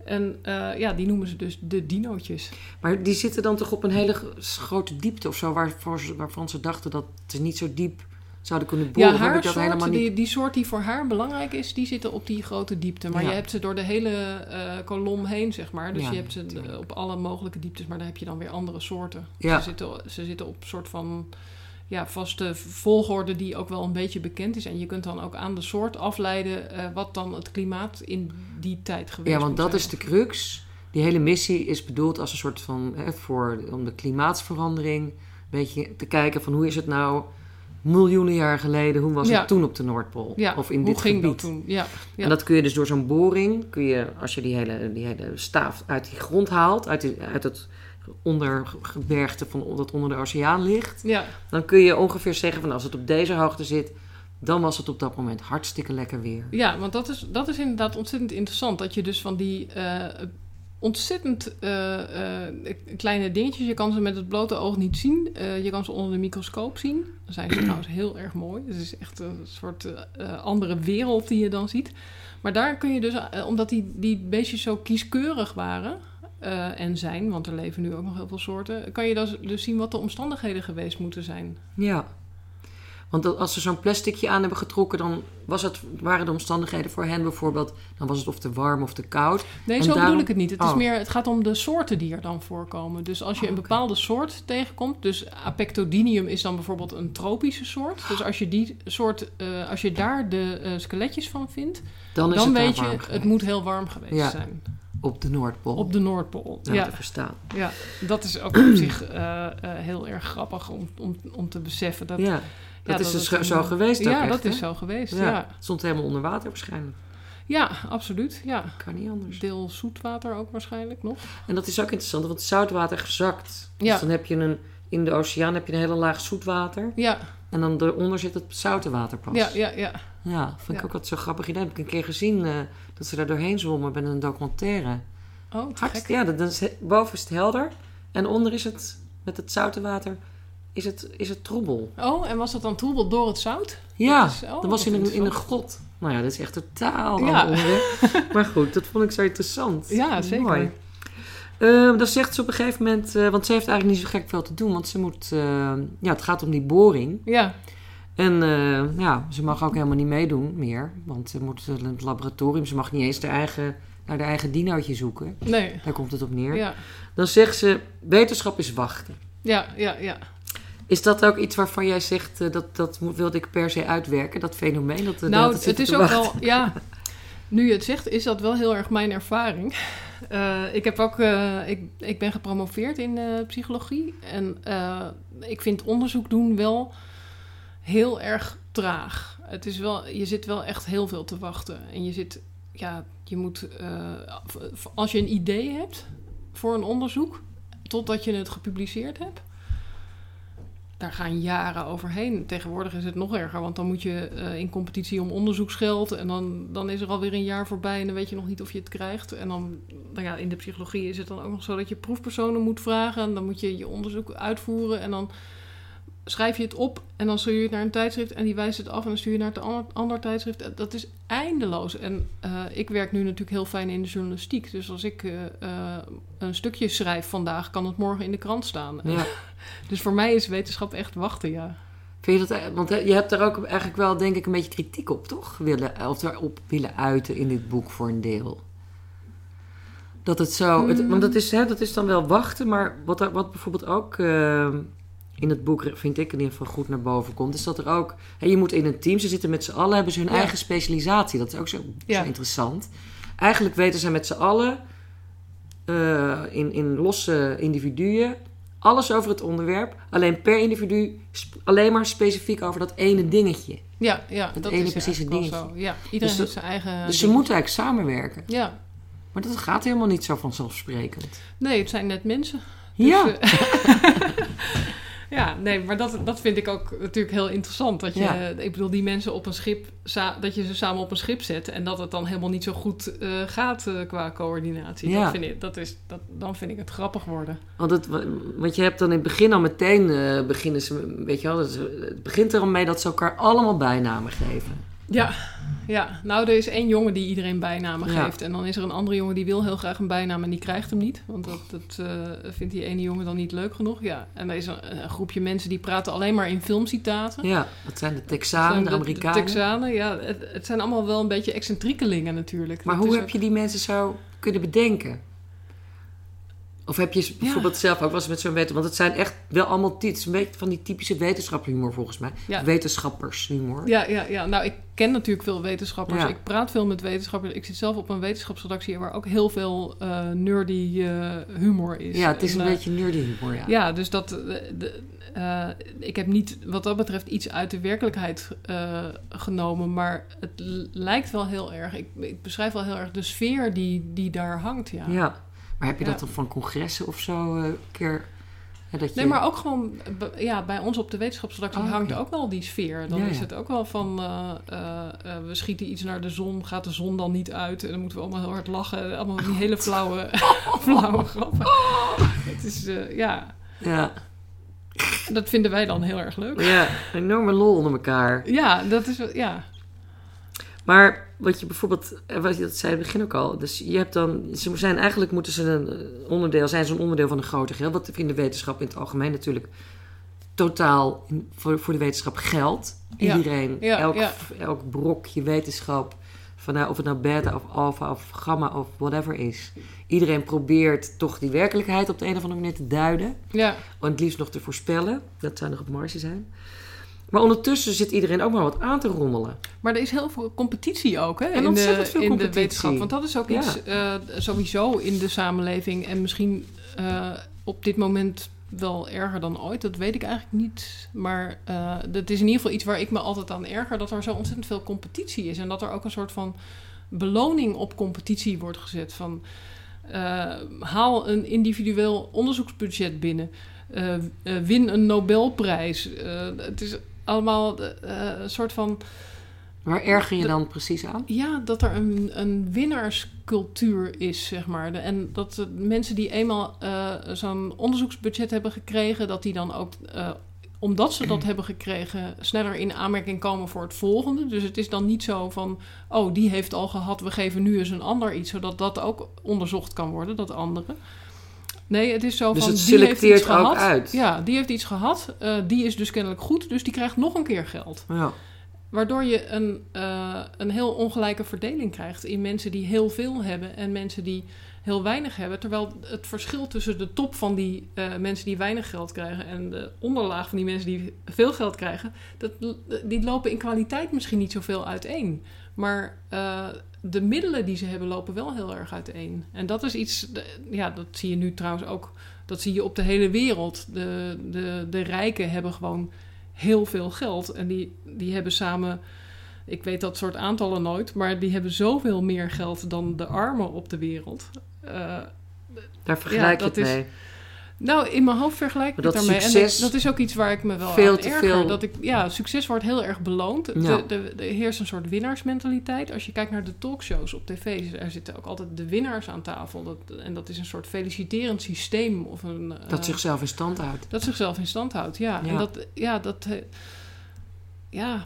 En eh, ja, die noemen ze dus de dinootjes. Maar die zitten dan toch op een hele grote diepte of zo, waarvoor ze, waarvan ze dachten dat ze niet zo diep zouden kunnen boren. Ja, haar soort, niet. die, die soort die voor haar belangrijk is, die zitten op die grote diepte. Maar Ja. je hebt ze door de hele eh, kolom heen, zeg maar. Dus Ja, je hebt ze op alle mogelijke dieptes, maar daar heb je dan weer andere soorten. Ze, zitten, ze zitten op een soort van ja, vaste volgorde die ook wel een beetje bekend is. En je kunt dan ook aan de soort afleiden eh, wat dan het klimaat in die tijd geweest Ja, want dat zijn. is de crux. Die hele missie is bedoeld als een soort van hè, voor om de klimaatsverandering een beetje te kijken van hoe is het nou miljoenen jaar geleden, hoe was Ja. het toen op de Noordpool Ja, of in hoe dit ging gebied. dat toen? Ja, ja. En dat kun je dus door zo'n boring, kun je als je die hele, die hele staaf uit die grond haalt, uit, die, uit het ondergebergte van dat onder de oceaan ligt, ja. dan kun je ongeveer zeggen van als het op deze hoogte zit, dan was het op dat moment hartstikke lekker weer. Ja, want dat is, dat is inderdaad ontzettend interessant. Dat je dus van die eh, ontzettend eh, eh, kleine dingetjes... je kan ze met het blote oog niet zien. Je kan ze onder de microscoop zien. Dan zijn ze trouwens heel erg mooi. Het is echt een soort andere wereld die je dan ziet. Maar daar kun je dus, omdat die, die beestjes zo kieskeurig waren... eh, en zijn, want er leven nu ook nog heel veel soorten... kan je dus, dus zien wat de omstandigheden geweest moeten zijn. Ja. Want als ze zo'n plasticje aan hebben getrokken, dan was het, waren de omstandigheden voor hen bijvoorbeeld, dan was het of te warm of te koud. Nee, En zo daarom- bedoel ik het niet. Het, is Oh. meer, het gaat om de soorten die er dan voorkomen. Dus als je Oh, een bepaalde soort tegenkomt... dus Apectodinium is dan bijvoorbeeld een tropische soort. Dus als je, die soort, eh, als je daar de eh, skeletjes van vindt... Dan weet je, het moet heel warm geweest Ja. zijn. Op de Noordpool. op de Noordpool. Nou, ja. te verstaan. Ja, dat is ook op zich eh, eh, heel erg grappig om, om, om te beseffen. Dat, ja, dat is dus zo geweest Ja, echt, dat is zo geweest. Ja. Ja, Het stond helemaal onder water waarschijnlijk. ja absoluut. Ja. Kan niet anders. Deel zoetwater ook waarschijnlijk nog. En dat is ook interessant, want zoutwater gezakt. Ja. Dus dan heb je een, in de oceaan heb je een hele laag zoetwater. Ja, En dan eronder zit het zoute water pas. ja, ja, ja. Ja, vind ik Ja. ook altijd zo'n grappig idee. Heb ik een keer gezien eh, dat ze daar doorheen zwommen bij een documentaire. Oh, te Hart, gek. ja, dat, dat is, boven is het helder. En onder is het, met het zoute water, is het, is het troebel. Oh, en was dat dan troebel door het zout? Ja, Dat is- oh, dat was in een, in een grot. Nou ja, dat is echt totaal Ja. maar goed, dat vond ik zo interessant. Ja, zeker. Mooi. Ehm, dan zegt ze op een gegeven moment, eh, want ze heeft eigenlijk niet zo gek veel te doen, want ze moet, eh, ja, het gaat om die boring. Ja, En eh, ja, ze mag ook helemaal niet meedoen meer, want ze moet in het laboratorium, ze mag niet eens de eigen, naar de eigen dinootje zoeken. nee. Daar komt het op neer. Ja, Dan zegt ze, wetenschap is wachten. ja, ja, ja. Is dat ook iets waarvan jij zegt, eh, dat, dat moet- wilde ik per se uitwerken, dat fenomeen? Dat, Nou, dat het is te ook wachten? wel, ja. Nu je het zegt, is dat wel heel erg mijn ervaring. Eh, ik, heb ook, ik, ik ben gepromoveerd in psychologie. En ik vind onderzoek doen wel heel erg traag. Het is wel, je zit wel echt heel veel te wachten. En je zit, ja, je moet, eh, als je een idee hebt voor een onderzoek, totdat je het gepubliceerd hebt, daar gaan jaren overheen. Tegenwoordig is het nog erger, want dan moet je eh, in competitie om onderzoeksgeld. En dan, dan is er alweer een jaar voorbij en dan weet je nog niet of je het krijgt. En dan, nou ja, in de psychologie is het dan ook nog zo dat je proefpersonen moet vragen. En dan moet je je onderzoek uitvoeren. En dan schrijf je het op en dan stuur je het naar een tijdschrift en die wijst het af en dan stuur je naar het ander, ander tijdschrift. Eh, Dat is eindeloos. En eh, ik werk nu natuurlijk heel fijn in de journalistiek. Dus als ik eh, een stukje schrijf vandaag, kan het morgen in de krant staan. Ja. Dus voor mij is wetenschap echt wachten, ja. Vind je dat, want je hebt daar ook eigenlijk wel, denk ik, een beetje kritiek op, toch? Willen, of daarop willen uiten in dit boek voor een deel. Dat het zo, het, want dat is, hè, dat is dan wel wachten, maar wat, wat bijvoorbeeld ook in het boek, vind ik in ieder geval goed naar boven komt, is dat er ook, hè, je moet in een team, ze zitten met z'n allen, hebben ze hun Ja. eigen specialisatie. Dat is ook zo, Ja. zo interessant. Eigenlijk weten ze met z'n allen, eh, in, in losse individuen, alles over het onderwerp. Alleen per individu alleen maar specifiek over dat ene dingetje. Ja, ja Het dat ene is precieze dingetje. zo. Ja, iedereen Dus heeft zijn eigen... dus ze moeten eigenlijk samenwerken. Ja, Maar dat gaat helemaal niet zo vanzelfsprekend. nee, het zijn net mensen. Dus, ja, eh, ja, nee, maar dat, dat vind ik ook natuurlijk heel interessant. Dat je, Ja. ik bedoel, die mensen op een schip, dat je ze samen op een schip zet en dat het dan helemaal niet zo goed eh, gaat eh, qua coördinatie. Ja. Dat vind ik, dat is, dat, dan vind ik het grappig worden. want, het, want je hebt dan in het begin al meteen eh, beginnen ze, weet je wel, het, het begint er al mee dat ze elkaar allemaal bijnamen geven. Ja, ja, nou, er is één jongen die iedereen bijnamen Ja. geeft. En dan is er een andere jongen die wil heel graag een bijnaam en die krijgt hem niet. Want dat, dat eh, vindt die ene jongen dan niet leuk genoeg. Ja, en er is een, een groepje mensen die praten alleen maar in filmcitaten. Ja, dat zijn de Texanen, de Amerikanen. Texanen, ja. Het, het zijn allemaal wel een beetje excentriekelingen natuurlijk. maar Dat hoe heb ook- je die mensen zo kunnen bedenken? Of heb je bijvoorbeeld zelf ook wel eens met zo'n wetenschap... Want het zijn echt wel allemaal... Is een beetje van die typische wetenschapshumor volgens mij. Ja. Wetenschappershumor. Ja, ja, ja, nou, ik ken natuurlijk veel wetenschappers. Ja. Ik praat veel met wetenschappers. Ik zit zelf op een wetenschapsredactie waar ook heel veel eh, nerdy eh, humor is. Ja, het is een En, eh, beetje nerdy humor, ja. Ja, dus dat. de, ik heb niet wat dat betreft iets uit de werkelijkheid genomen, maar het lijkt wel heel erg. Ik, ik beschrijf wel heel erg de sfeer die, die daar hangt. Ja. Ja. Maar heb je Ja. dat dan van congressen of zo eh, een keer... dat je... Nee, maar ook gewoon ja, bij ons op de wetenschapsredactie Oh, hangt ook wel die sfeer. Dan Ja, is het ook wel van eh, eh, eh, we schieten iets naar de zon, gaat de zon dan niet uit en dan moeten we allemaal heel hard lachen. Allemaal die hele flauwe, flauwe grappen. Het is eh, ja, Ja. dat vinden wij dan heel erg leuk. ja, enorme lol onder elkaar. Ja, dat is ja. Maar wat je bijvoorbeeld, eh, wat je dat zei in het begin ook al. Dus je hebt dan, ze zijn eigenlijk moeten ze een eh, onderdeel, zijn ze een onderdeel van een groter geheel. Wat in de wetenschap in het algemeen natuurlijk totaal in- voor, voor de wetenschap geldt. Iedereen, Ja, elk, ja. elk brokje wetenschap, van, nou, of het nou beta of alpha of gamma of whatever is. Iedereen probeert toch die werkelijkheid op de een of andere manier te duiden. Ja, En het liefst nog te voorspellen. Dat zou nog op marge zijn. Maar ondertussen zit iedereen ook maar wat aan te rommelen. Maar er is heel veel competitie ook hè, En in, de, ontzettend veel in de competitie. wetenschap. Want dat is ook Ja. iets eh, sowieso in de samenleving. En misschien eh, op dit moment wel erger dan ooit. Dat weet ik eigenlijk niet. Maar eh dat is in ieder geval iets waar ik me altijd aan erger. Dat er zo ontzettend veel competitie is. En dat er ook een soort van beloning op competitie wordt gezet. Van haal een individueel onderzoeksbudget binnen. Win een Nobelprijs. Het is allemaal eh, een soort van... Waar erger je De- dan precies aan? Ja, dat er een, een winnaarscultuur is, zeg maar. De- En dat de mensen die eenmaal eh, zo'n onderzoeksbudget hebben gekregen, dat die dan ook, eh, omdat ze dat hebben gekregen, sneller in aanmerking komen voor het volgende. Dus het is dan niet zo van, oh, die heeft al gehad, we geven nu eens een ander iets, zodat dat ook onderzocht kan worden, dat andere. Nee, het is zo Dus van, het die heeft iets ook gehad. uit. Ja, die heeft iets gehad, eh, die is dus kennelijk goed, dus die krijgt nog een keer geld. Ja. Waardoor je een, eh, een heel ongelijke verdeling krijgt in mensen die heel veel hebben en mensen die heel weinig hebben. Terwijl het verschil tussen de top van die eh, mensen die weinig geld krijgen en de onderlaag van die mensen die veel geld krijgen, dat, die lopen in kwaliteit misschien niet zoveel uiteen. Maar de middelen die ze hebben lopen wel heel erg uiteen. En dat is iets, ja, dat zie je nu trouwens ook, dat zie je op de hele wereld. De, de, de rijken hebben gewoon heel veel geld. En die, die hebben samen, ik weet dat soort aantallen nooit, maar die hebben zoveel meer geld dan de armen op de wereld. Eh, Daar vergelijk Ja, je het is- mee. Nou, in mijn hoofd vergelijk ik dat daarmee. succes en dat, dat is ook iets waar ik me wel veel aan te erger. veel- Dat ik, ja, succes wordt heel erg beloond. Ja. De, de, de heerst een soort winnaarsmentaliteit. Als je kijkt naar de talkshows op tv, er zitten ook altijd de winnaars aan tafel. Dat, en dat is een soort feliciterend systeem. Of een, Dat eh, zichzelf in stand houdt. dat zichzelf in stand houdt, ja. Ja. En dat, ja, dat, eh, ja,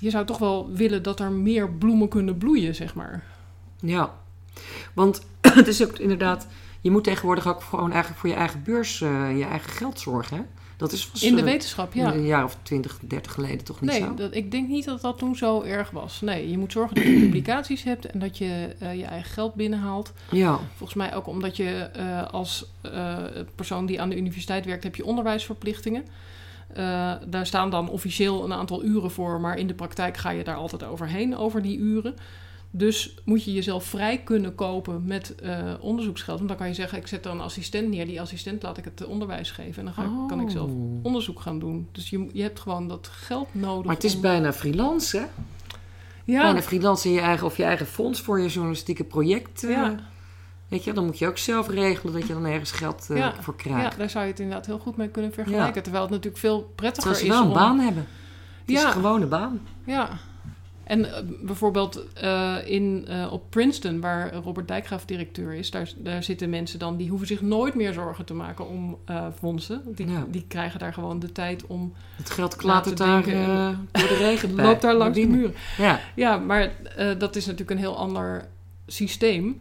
je zou toch wel willen dat er meer bloemen kunnen bloeien, zeg maar. Ja. Want het is ook inderdaad... Je moet tegenwoordig ook gewoon eigenlijk voor je eigen beurs... eh, je eigen geld zorgen, hè? Dat is In de wetenschap, ja. Een jaar of 20, 30 geleden toch niet Nee, zo? dat, ik denk niet dat dat toen zo erg was. Nee, je moet zorgen dat je publicaties hebt en dat je eh, je eigen geld binnenhaalt. Ja. Volgens mij ook omdat je eh, als persoon die aan de universiteit werkt, heb je onderwijsverplichtingen. Daar staan dan officieel een aantal uren voor, maar in de praktijk ga je daar altijd overheen, over die uren. Dus moet je jezelf vrij kunnen kopen met eh, onderzoeksgeld. Want dan kan je zeggen, ik zet er een assistent neer. Die assistent laat ik het onderwijs geven. En dan ga, ik- kan ik zelf Oh. onderzoek gaan doen. Dus je, je hebt gewoon dat geld nodig. Maar het is om- bijna freelance, hè? ja, Bijna freelance in je eigen... Of je eigen fonds voor je journalistieke project. eh, ja, Weet je, dan moet je ook zelf regelen dat je dan ergens geld eh, Ja, voor ja, krijgt. daar zou je het inderdaad heel goed mee kunnen vergelijken. Terwijl het natuurlijk veel prettiger Terwijl ze is wel een om... baan hebben. Het is Ja. een gewone baan. Ja. En eh, bijvoorbeeld eh, in, eh, op Princeton, waar Robert Dijkgraaf directeur is, daar, daar zitten mensen dan die hoeven zich nooit meer zorgen te maken om eh, fondsen. Die, Ja. die krijgen daar gewoon de tijd om. Het geld klatert te daar door de regen loopt daar langs de muren. Ja, Ja, maar dat is natuurlijk een heel ander systeem.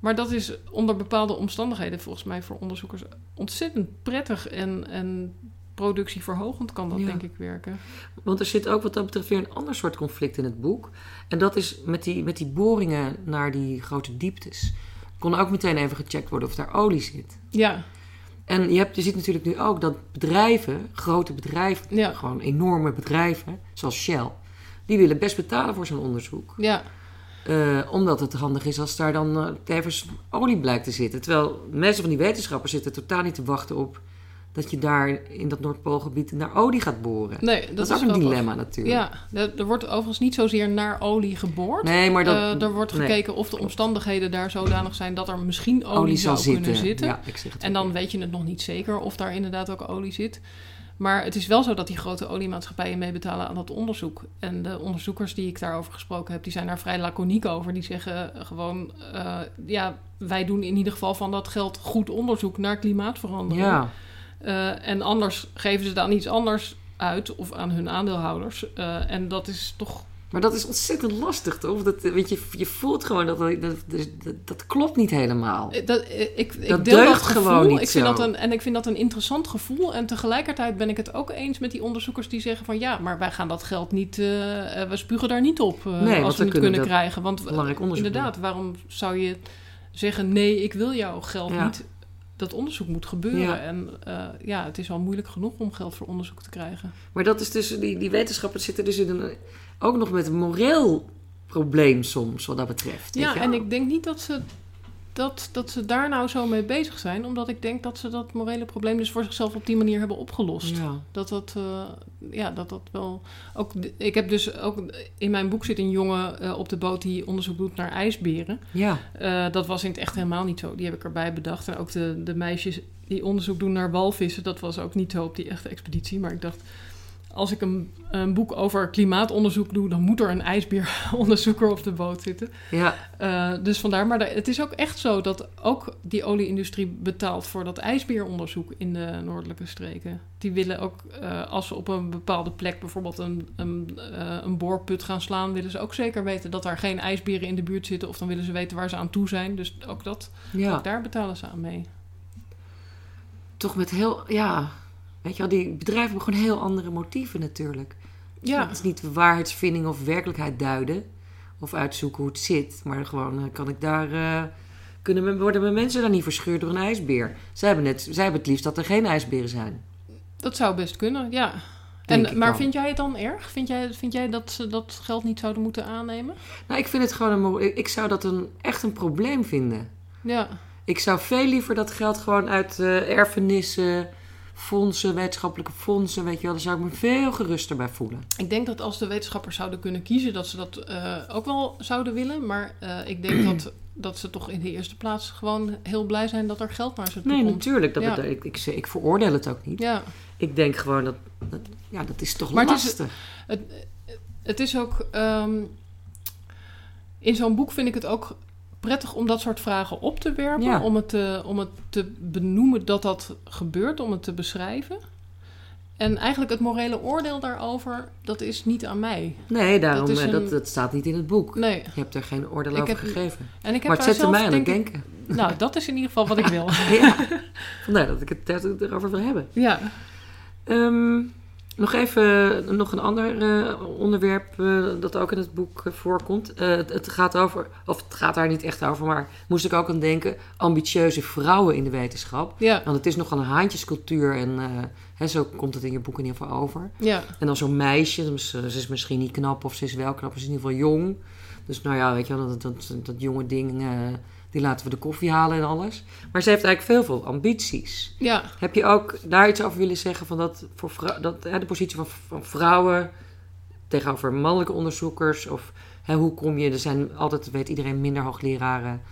Maar dat is onder bepaalde omstandigheden volgens mij voor onderzoekers ontzettend prettig en, en productieverhogend kan dat Ja. denk ik werken. want er zit ook wat dat betreft weer een ander soort conflict in het boek. En dat is met die, met die boringen naar die grote dieptes. Kon ook meteen even gecheckt worden of daar olie zit. Ja, En je, hebt, je ziet natuurlijk nu ook dat bedrijven, grote bedrijven, Ja. gewoon enorme bedrijven, zoals Shell, die willen best betalen voor zo'n onderzoek. ja, Eh, omdat het handig is als daar dan eh, tevens olie blijkt te zitten. Terwijl mensen van die wetenschappers zitten totaal niet te wachten op dat je daar in dat Noordpoolgebied naar olie gaat boren. nee, dat, dat, is ook een dilemma natuurlijk. Ja, er, er wordt overigens niet zozeer naar olie geboord. Nee, maar dat, Eh, er wordt nee, gekeken of de omstandigheden daar zodanig zijn dat er misschien olie, olie zou, zal kunnen zitten. zitten. Ja, ik zeg het En dan weet je het nog niet zeker of daar inderdaad ook olie zit. Maar het is wel zo dat die grote oliemaatschappijen meebetalen aan dat onderzoek. En de onderzoekers die ik daarover gesproken heb, die zijn daar vrij laconiek over. Die zeggen gewoon, eh, ja, wij doen in ieder geval van dat geld goed onderzoek naar klimaatverandering. Ja, Eh, en anders geven ze dan iets anders uit of aan hun aandeelhouders. Eh, en dat is toch maar dat is ontzettend lastig, toch? Dat, weet je, je voelt gewoon dat dat, dat, dat, klopt niet helemaal. Eh, Dat, ik, ik Dat deel deugt dat gevoel. gewoon niet ik vind zo. dat een, en ik vind dat een interessant gevoel. En tegelijkertijd ben ik het ook eens met die onderzoekers die zeggen van... ja, maar wij gaan dat geld niet... eh, we spugen daar niet op Nee, want als we het kunnen kunnen krijgen. Want Belangrijk onderzoek. inderdaad, waarom zou je zeggen... nee, ik wil jouw geld Ja. niet... dat onderzoek moet gebeuren. Ja. En eh, ja, het is al moeilijk genoeg om geld voor onderzoek te krijgen. Maar dat is dus, die, die wetenschappers zitten dus in een, ook nog met een moreel probleem soms, wat dat betreft. Ja, en ik denk niet dat ze, dat, dat ze daar nou zo mee bezig zijn. Omdat ik denk dat ze dat morele probleem dus voor zichzelf op die manier hebben opgelost. Ja. Dat dat, eh, ja, dat dat wel... Ook, ik heb dus ook... In mijn boek zit een jongen eh, op de boot die onderzoek doet naar ijsberen. Ja, Eh, dat was in het echt helemaal niet zo. Die heb ik erbij bedacht. En ook de, de meisjes die onderzoek doen naar walvissen... dat was ook niet zo op die echte expeditie. Maar ik dacht... Als ik een, een boek over klimaatonderzoek doe... dan moet er een ijsbeeronderzoeker op de boot zitten. ja, Eh, dus vandaar, maar het is ook echt zo dat ook die olieindustrie betaalt voor dat ijsbeeronderzoek in de noordelijke streken. Die willen ook, eh, als ze op een bepaalde plek bijvoorbeeld een, een, eh, een boorput gaan slaan, willen ze ook zeker weten dat daar geen ijsberen in de buurt zitten. Of dan willen ze weten waar ze aan toe zijn. Dus ook, dat, ja. ook daar betalen ze aan mee. Toch met heel, ja, weet je wel, die bedrijven hebben gewoon heel andere motieven natuurlijk. Ja, Het is niet waarheidsvinding of werkelijkheid duiden of uitzoeken hoe het zit, maar gewoon eh, kan ik daar, eh, kunnen, worden mijn mensen daar niet verscheurd door een ijsbeer? Zij hebben, het, zij hebben het liefst dat er geen ijsberen zijn. dat zou best kunnen, ja. Denk En, maar dan. vind jij het dan erg? Vind jij, vind jij dat ze dat geld niet zouden moeten aannemen? Nou, ik vind het gewoon een, ik zou dat een, echt een probleem vinden. Ja, Ik zou veel liever dat geld gewoon uit eh, erfenissen, fondsen, wetenschappelijke fondsen, weet je wel, daar zou ik me veel geruster bij voelen. Ik denk dat als de wetenschappers zouden kunnen kiezen, dat ze dat eh, ook wel zouden willen. Maar eh, ik denk dat, dat ze toch in de eerste plaats gewoon heel blij zijn dat er geld naar ze toe Nee, komt. natuurlijk. Dat Ja. ik, ik, ik veroordeel het ook niet. Ja, Ik denk gewoon dat, dat ja, dat is toch Maar het is- lastig. het, het is ook. ehm, in zo'n boek vind ik het ook prettig om dat soort vragen op te werpen. Ja. Om, het te, om het te benoemen dat dat gebeurt, om het te beschrijven. En eigenlijk het morele oordeel daarover, dat is niet aan mij. Nee, daarom, dat eh, dat, dat staat niet in het boek. Nee. Je hebt er geen oordeel Ik over heb- gegeven. En ik heb Maar het zette mij aan het ik- denken. Nou, dat is in ieder geval wat ik wil. ja, vandaar dat ik het erover wil hebben. ja. Ehm, nog even nog een ander eh, onderwerp eh, dat ook in het boek eh, voorkomt. Het, het gaat over, of het gaat daar niet echt over, maar moest ik ook aan denken: ambitieuze vrouwen in de wetenschap. Ja, Want het is nogal een haantjescultuur en hè, zo komt het in je boek in ieder geval over. ja, En dan zo'n meisje, dus, ze is misschien niet knap of ze is wel knap, ze is in ieder geval jong. Dus nou ja, weet je wel, dat, dat, dat jonge ding, die laten we de koffie halen en alles. Maar ze heeft eigenlijk veel, veel ambities. ja. Heb je ook daar iets over willen zeggen van dat, voor vrou- dat hè, de positie van, van vrouwen tegenover mannelijke onderzoekers? Of hè, hoe kom je, er zijn altijd, weet iedereen, minder hoogleraren,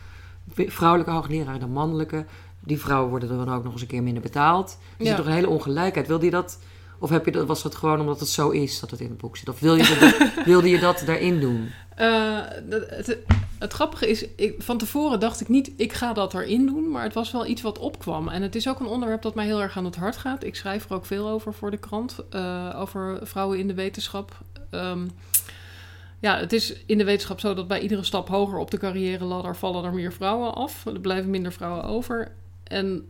vrouwelijke hoogleraren dan mannelijke. Die vrouwen worden dan ook nog eens een keer minder betaald. Er Ja. zit toch een hele ongelijkheid. Wilde je dat, of heb je dat, was dat gewoon omdat het zo is dat het in het boek zit? Of wil je dat, wilde je dat daarin doen? Eh, het, het grappige is, ik, van tevoren dacht ik niet, ik ga dat erin doen. Maar het was wel iets wat opkwam. En het is ook een onderwerp dat mij heel erg aan het hart gaat. Ik schrijf er ook veel over voor de krant. eh, over vrouwen in de wetenschap. Ehm, ja, het is in de wetenschap zo dat bij iedere stap hoger op de carrière ladder vallen er meer vrouwen af. Er blijven minder vrouwen over. En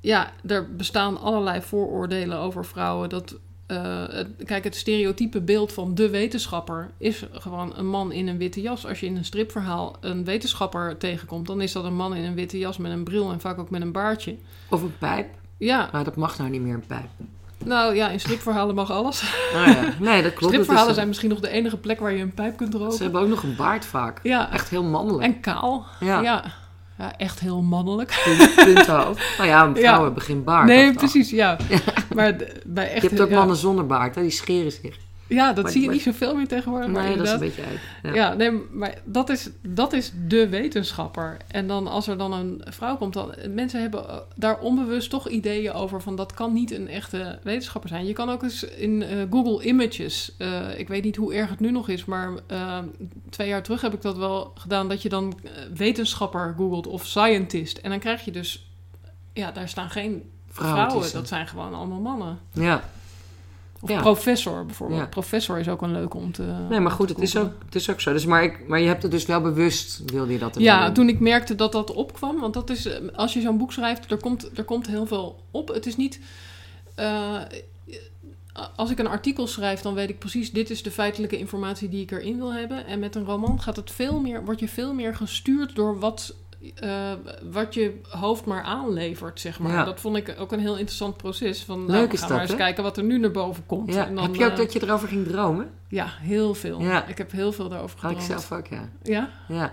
ja, er bestaan allerlei vooroordelen over vrouwen. Dat, eh, kijk, het stereotype beeld van de wetenschapper is gewoon een man in een witte jas. Als je in een stripverhaal een wetenschapper tegenkomt, dan is dat een man in een witte jas met een bril en vaak ook met een baardje. Of een pijp? Ja, Maar dat mag nou niet meer, een pijp. nou ja, in stripverhalen mag alles. Nou ja, nee, dat klopt. Stripverhalen is- zijn misschien nog de enige plek waar je een pijp kunt Ze roken. hebben ook nog een baard vaak. Ja, Echt heel mannelijk. en kaal. Ja. Ja. ja. echt heel mannelijk. Punt- punthoofd. Nou ja, vrouwen Ja. hebben geen baard. nee, precies, ja. Maar bij echt... Je hebt ook ja. mannen zonder baard, hè? die scheren zich. Ja, dat Maar- zie je maar- niet zoveel meer tegenwoordig. maar Nee, dat is een beetje uit. Ja, nee, maar dat is, dat is de wetenschapper. En dan als er dan een vrouw komt, dan mensen hebben eh, daar onbewust toch ideeën over van dat kan niet een echte wetenschapper zijn. Je kan ook eens in eh, Google Images, eh, ik weet niet hoe erg het nu nog is, maar twee jaar terug heb ik dat wel gedaan, dat je dan wetenschapper googelt of scientist. En dan krijg je dus, ja, daar staan geen Vrouwen dat zijn gewoon allemaal mannen. Ja, Of Ja. professor bijvoorbeeld. Ja. Professor is ook een leuk om te. nee, maar goed, het is, ook, het is ook zo. Dus maar, ik, maar je hebt het dus wel bewust, wilde je dat Ja, doen. toen ik merkte dat dat opkwam, want dat is, eh, als je zo'n boek schrijft, er komt, er komt heel veel op. Het is niet, eh, als ik een artikel schrijf, dan weet ik precies, dit is de feitelijke informatie die ik erin wil hebben. En met een roman gaat het veel meer, word je veel meer gestuurd door wat eh, wat je hoofd maar aanlevert, zeg maar. Ja. Dat vond ik ook een heel interessant proces. Van, nou, Leuk we is gaan dat, maar eens hè? kijken wat er nu naar boven komt. Ja. En dan, Heb je ook eh, dat je erover ging dromen? Ja, heel veel. Ja. Ik heb heel veel daarover Had ik gedroomd. zelf ook, ja. Ja? ja.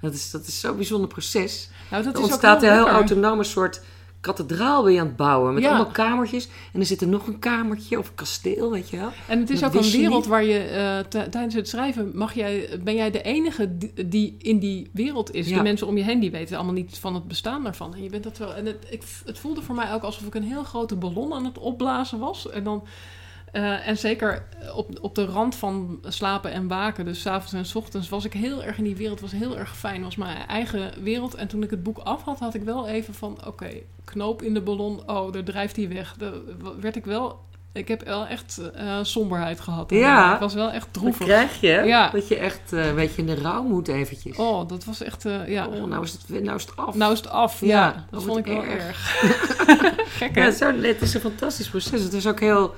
Dat is, dat is zo'n bijzonder proces. Nou, dat er is ook ontstaat een heel autonoom soort kathedraal ben je aan het bouwen. Met Ja. allemaal kamertjes. En er zit er nog een kamertje of een kasteel, weet je wel. En het is Dat ook een wereld waar je eh, tijdens het schrijven mag jij, ben jij de enige die, die in die wereld is. Ja. De mensen om je heen die weten allemaal niet van het bestaan daarvan. En je bent dat wel. En het, ik, het voelde voor mij ook alsof ik een heel grote ballon aan het opblazen was. En dan. Eh, en zeker op, op de rand van slapen en waken, dus 's avonds en 's ochtends, was ik heel erg in die wereld. was heel erg fijn. was mijn eigen wereld. En toen ik het boek af had, had ik wel even van: oké, knoop in de ballon. Oh, daar drijft hij weg. Daar werd ik wel ik heb wel echt eh, somberheid gehad. Ja. Ik was wel echt droevig. krijg je Ja. dat je echt eh, een beetje in de rouw moet eventjes. Oh, dat was echt, eh, ja. Oh, nou, is het, nou is het af. Nou is het af. Ja, Ja, dat vond ik wel erg. erg. Gek, Ja, hè? zo- het is een fantastisch proces. Het is ook heel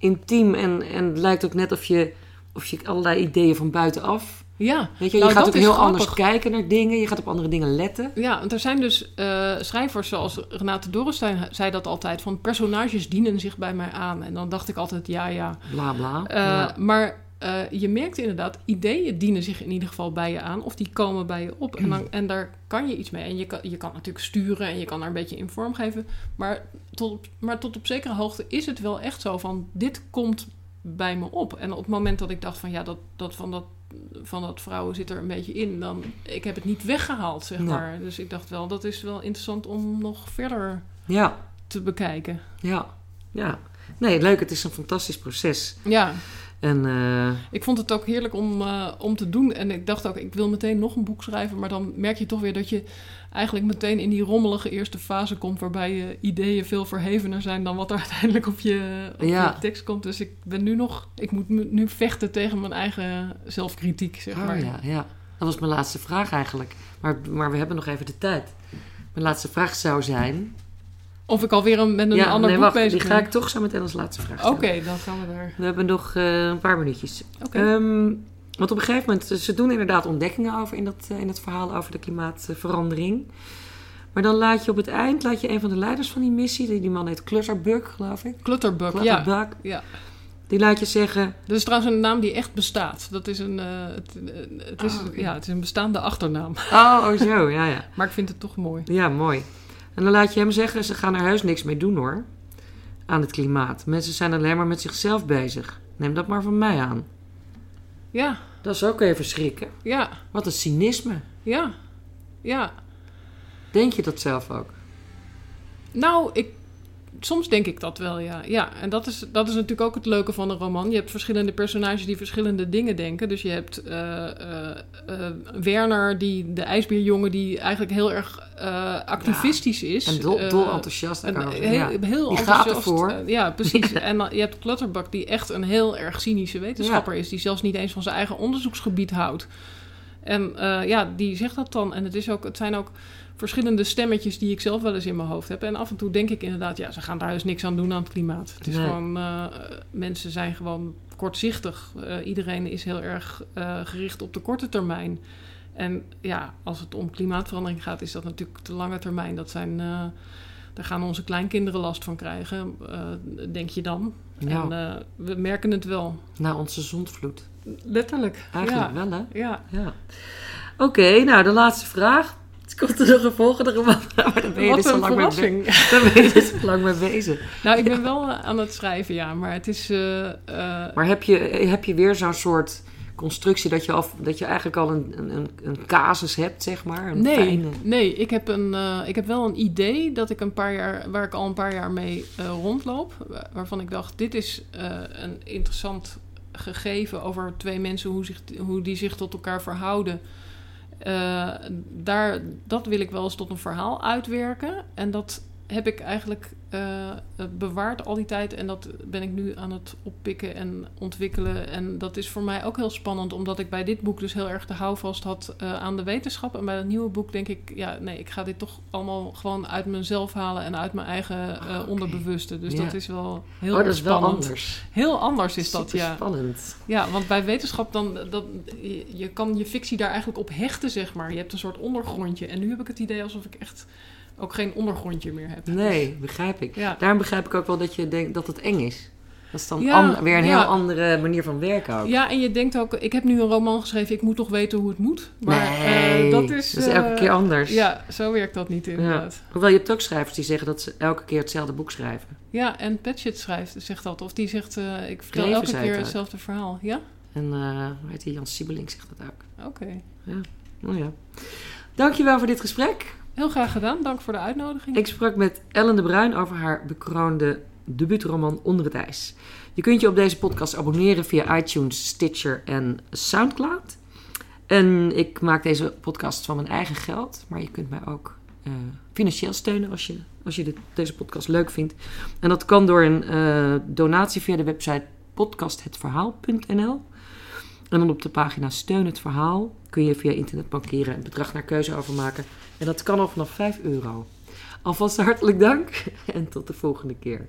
intiem en, en het lijkt ook net of je, of je allerlei ideeën van buitenaf... Ja. Weet je, Nou, je gaat dat ook heel grappig. anders kijken naar dingen. Je gaat op andere dingen letten. Ja, want er zijn dus eh, schrijvers zoals Renate Dorrestein zei dat altijd, van personages dienen zich bij mij aan. En dan dacht ik altijd, ja, ja. Bla bla. Eh, ja. Maar eh, je merkt inderdaad, ideeën dienen zich in ieder geval bij je aan. Of die komen bij je op. En, dan, en daar kan je iets mee. En je kan, je kan natuurlijk sturen en je kan daar een beetje in vorm geven. Maar tot, op- maar tot op zekere hoogte is het wel echt zo van, dit komt bij me op. En op het moment dat ik dacht van, ja, dat, dat van dat van dat vrouwen zit er een beetje in, dan ik heb het niet weggehaald, zeg Ja. maar. Dus ik dacht wel, dat is wel interessant om nog verder ja, te bekijken. ja, ja. Nee, leuk. Het is een fantastisch proces. Ja, En eh, Ik vond het ook heerlijk om, eh, om te doen. En ik dacht ook, ik wil meteen nog een boek schrijven. Maar dan merk je toch weer dat je eigenlijk meteen in die rommelige eerste fase komt. Waarbij je ideeën veel verhevener zijn dan wat er uiteindelijk op je, op Ja. je tekst komt. Dus ik ben nu nog, ik moet nu nu vechten tegen mijn eigen zelfkritiek, zeg oh, maar. ja, ja. Dat was mijn laatste vraag eigenlijk. Maar, maar we hebben nog even de tijd. Mijn laatste vraag zou zijn... Of ik alweer een, met een ja, ander nee, boek wacht. bezig Die ga ben. ik toch zo meteen als laatste vraag Oké, stellen. dan gaan we daar. We hebben nog eh, een paar minuutjes. Oké. Ehm, want op een gegeven moment, ze doen inderdaad ontdekkingen over in dat, eh, in het verhaal over de klimaatverandering. Maar dan laat je op het eind, laat je een van de leiders van die missie, die, die man heet Clutterbuck, geloof ik. Clutterbug, ja. Clutterbuck. ja. Die laat je zeggen, Dat is trouwens een naam die echt bestaat. Dat is een, eh, het, het, is, Oh, oké. ja, het is een bestaande achternaam. oh, oh zo, ja, ja. Maar ik vind het toch mooi. Ja, mooi. En dan laat je hem zeggen, ze gaan er heus niks mee doen hoor. Aan het klimaat. Mensen zijn alleen maar met zichzelf bezig. Neem dat maar van mij aan. Ja, Dat is ook even schrikken. ja, Wat een cynisme. ja, ja. Denk je dat zelf ook? Nou, ik, soms denk ik dat wel, ja. Ja, en dat is, dat is natuurlijk ook het leuke van een roman. Je hebt verschillende personages die verschillende dingen denken. Dus je hebt eh, eh, eh, Werner, die, de ijsbeerjongen, die eigenlijk heel erg activistisch is. En dol, dol enthousiast. en heel, ja. heel Die gaat enthousiast. ervoor. eh, ja, precies. En je hebt Clutterbuck, die echt een heel erg cynische wetenschapper is. Die zelfs niet eens van zijn eigen onderzoeksgebied houdt. En eh, ja, die zegt dat dan. En het, is ook, het zijn ook verschillende stemmetjes die ik zelf wel eens in mijn hoofd heb. En af en toe denk ik inderdaad, ja, ze gaan daar dus niks aan doen aan het klimaat. Het is Nee. gewoon, eh, mensen zijn gewoon kortzichtig. Eh, iedereen is heel erg gericht op de korte termijn. En ja, als het om klimaatverandering gaat, is dat natuurlijk de lange termijn. Dat zijn, daar gaan onze kleinkinderen last van krijgen, denk je dan. Ja. En we merken het wel. Na onze zondvloed. Letterlijk. Eigenlijk ja. wel, hè? Ja. Ja. Oké, nou, de laatste vraag. Het komt er nog een volgende roman. Maar daar ben je Wat dus een lang mee, be- verrassing. daar ben je dus lang mee bezig. nou, ik ben wel eh, aan het schrijven, ja. Maar het is... eh, eh, Maar heb je, heb je weer zo'n soort constructie dat je, af, dat je eigenlijk al een, een, een casus hebt, zeg maar? Een nee, fijne... nee ik, heb een, ik heb wel een idee dat ik een paar jaar, waar ik al een paar jaar mee rondloop. wa- Waarvan ik dacht, dit is een interessant gegeven over twee mensen, hoe, zich, hoe die zich tot elkaar verhouden. Eh, daar, dat wil ik wel eens tot een verhaal uitwerken. En dat heb ik eigenlijk eh, bewaard al die tijd. En dat ben ik nu aan het oppikken en ontwikkelen. En dat is voor mij ook heel spannend, omdat ik bij dit boek dus heel erg de houvast had uh, aan de wetenschap. En bij het nieuwe boek denk ik, ja, nee, ik ga dit toch allemaal gewoon uit mezelf halen en uit mijn eigen uh, okay. onderbewuste. Dus ja. dat is wel heel oh, dat is spannend. wel anders. Heel anders is Super dat, ja. spannend. Ja, want bij wetenschap dan, dat, je, je kan je fictie daar eigenlijk op hechten, zeg maar. Je hebt een soort ondergrondje. En nu heb ik het idee alsof ik echt ook geen ondergrondje meer heb. Nee, Dus- begrijp ik. Ja. Daarom begrijp ik ook wel dat je denkt dat het eng is. Dat is dan Ja, an- weer een ja. heel andere manier van werken ook. Ja, en je denkt ook, ik heb nu een roman geschreven, ik moet toch weten hoe het moet. Maar nee, eh, dat is. elke eh, keer anders. Ja, zo werkt dat niet inderdaad. Hoewel je hebt ook schrijvers die zeggen dat ze elke keer hetzelfde boek schrijven. Ja, en Patchett schrijft, zegt dat. Of die zegt, eh, ik vertel elke keer hetzelfde verhaal. Ja? En hoe heet die? Jan Siebelink zegt dat ook. Oké. Oh ja. Dankjewel voor dit gesprek. Heel graag gedaan. Dank voor de uitnodiging. Ik sprak met Ellen de Bruin over haar bekroonde debuutroman Onder het IJs. Je kunt je op deze podcast abonneren via iTunes, Stitcher en Soundcloud. En ik maak deze podcast van mijn eigen geld, maar je kunt mij ook eh, financieel steunen als je, als je deze podcast leuk vindt. En dat kan door een eh, donatie via de website podcasthetverhaal.nl. En dan op de pagina Steun het Verhaal kun je via internet bankeren een bedrag naar keuze overmaken. En dat kan al vanaf 5 euro. Alvast hartelijk dank en tot de volgende keer.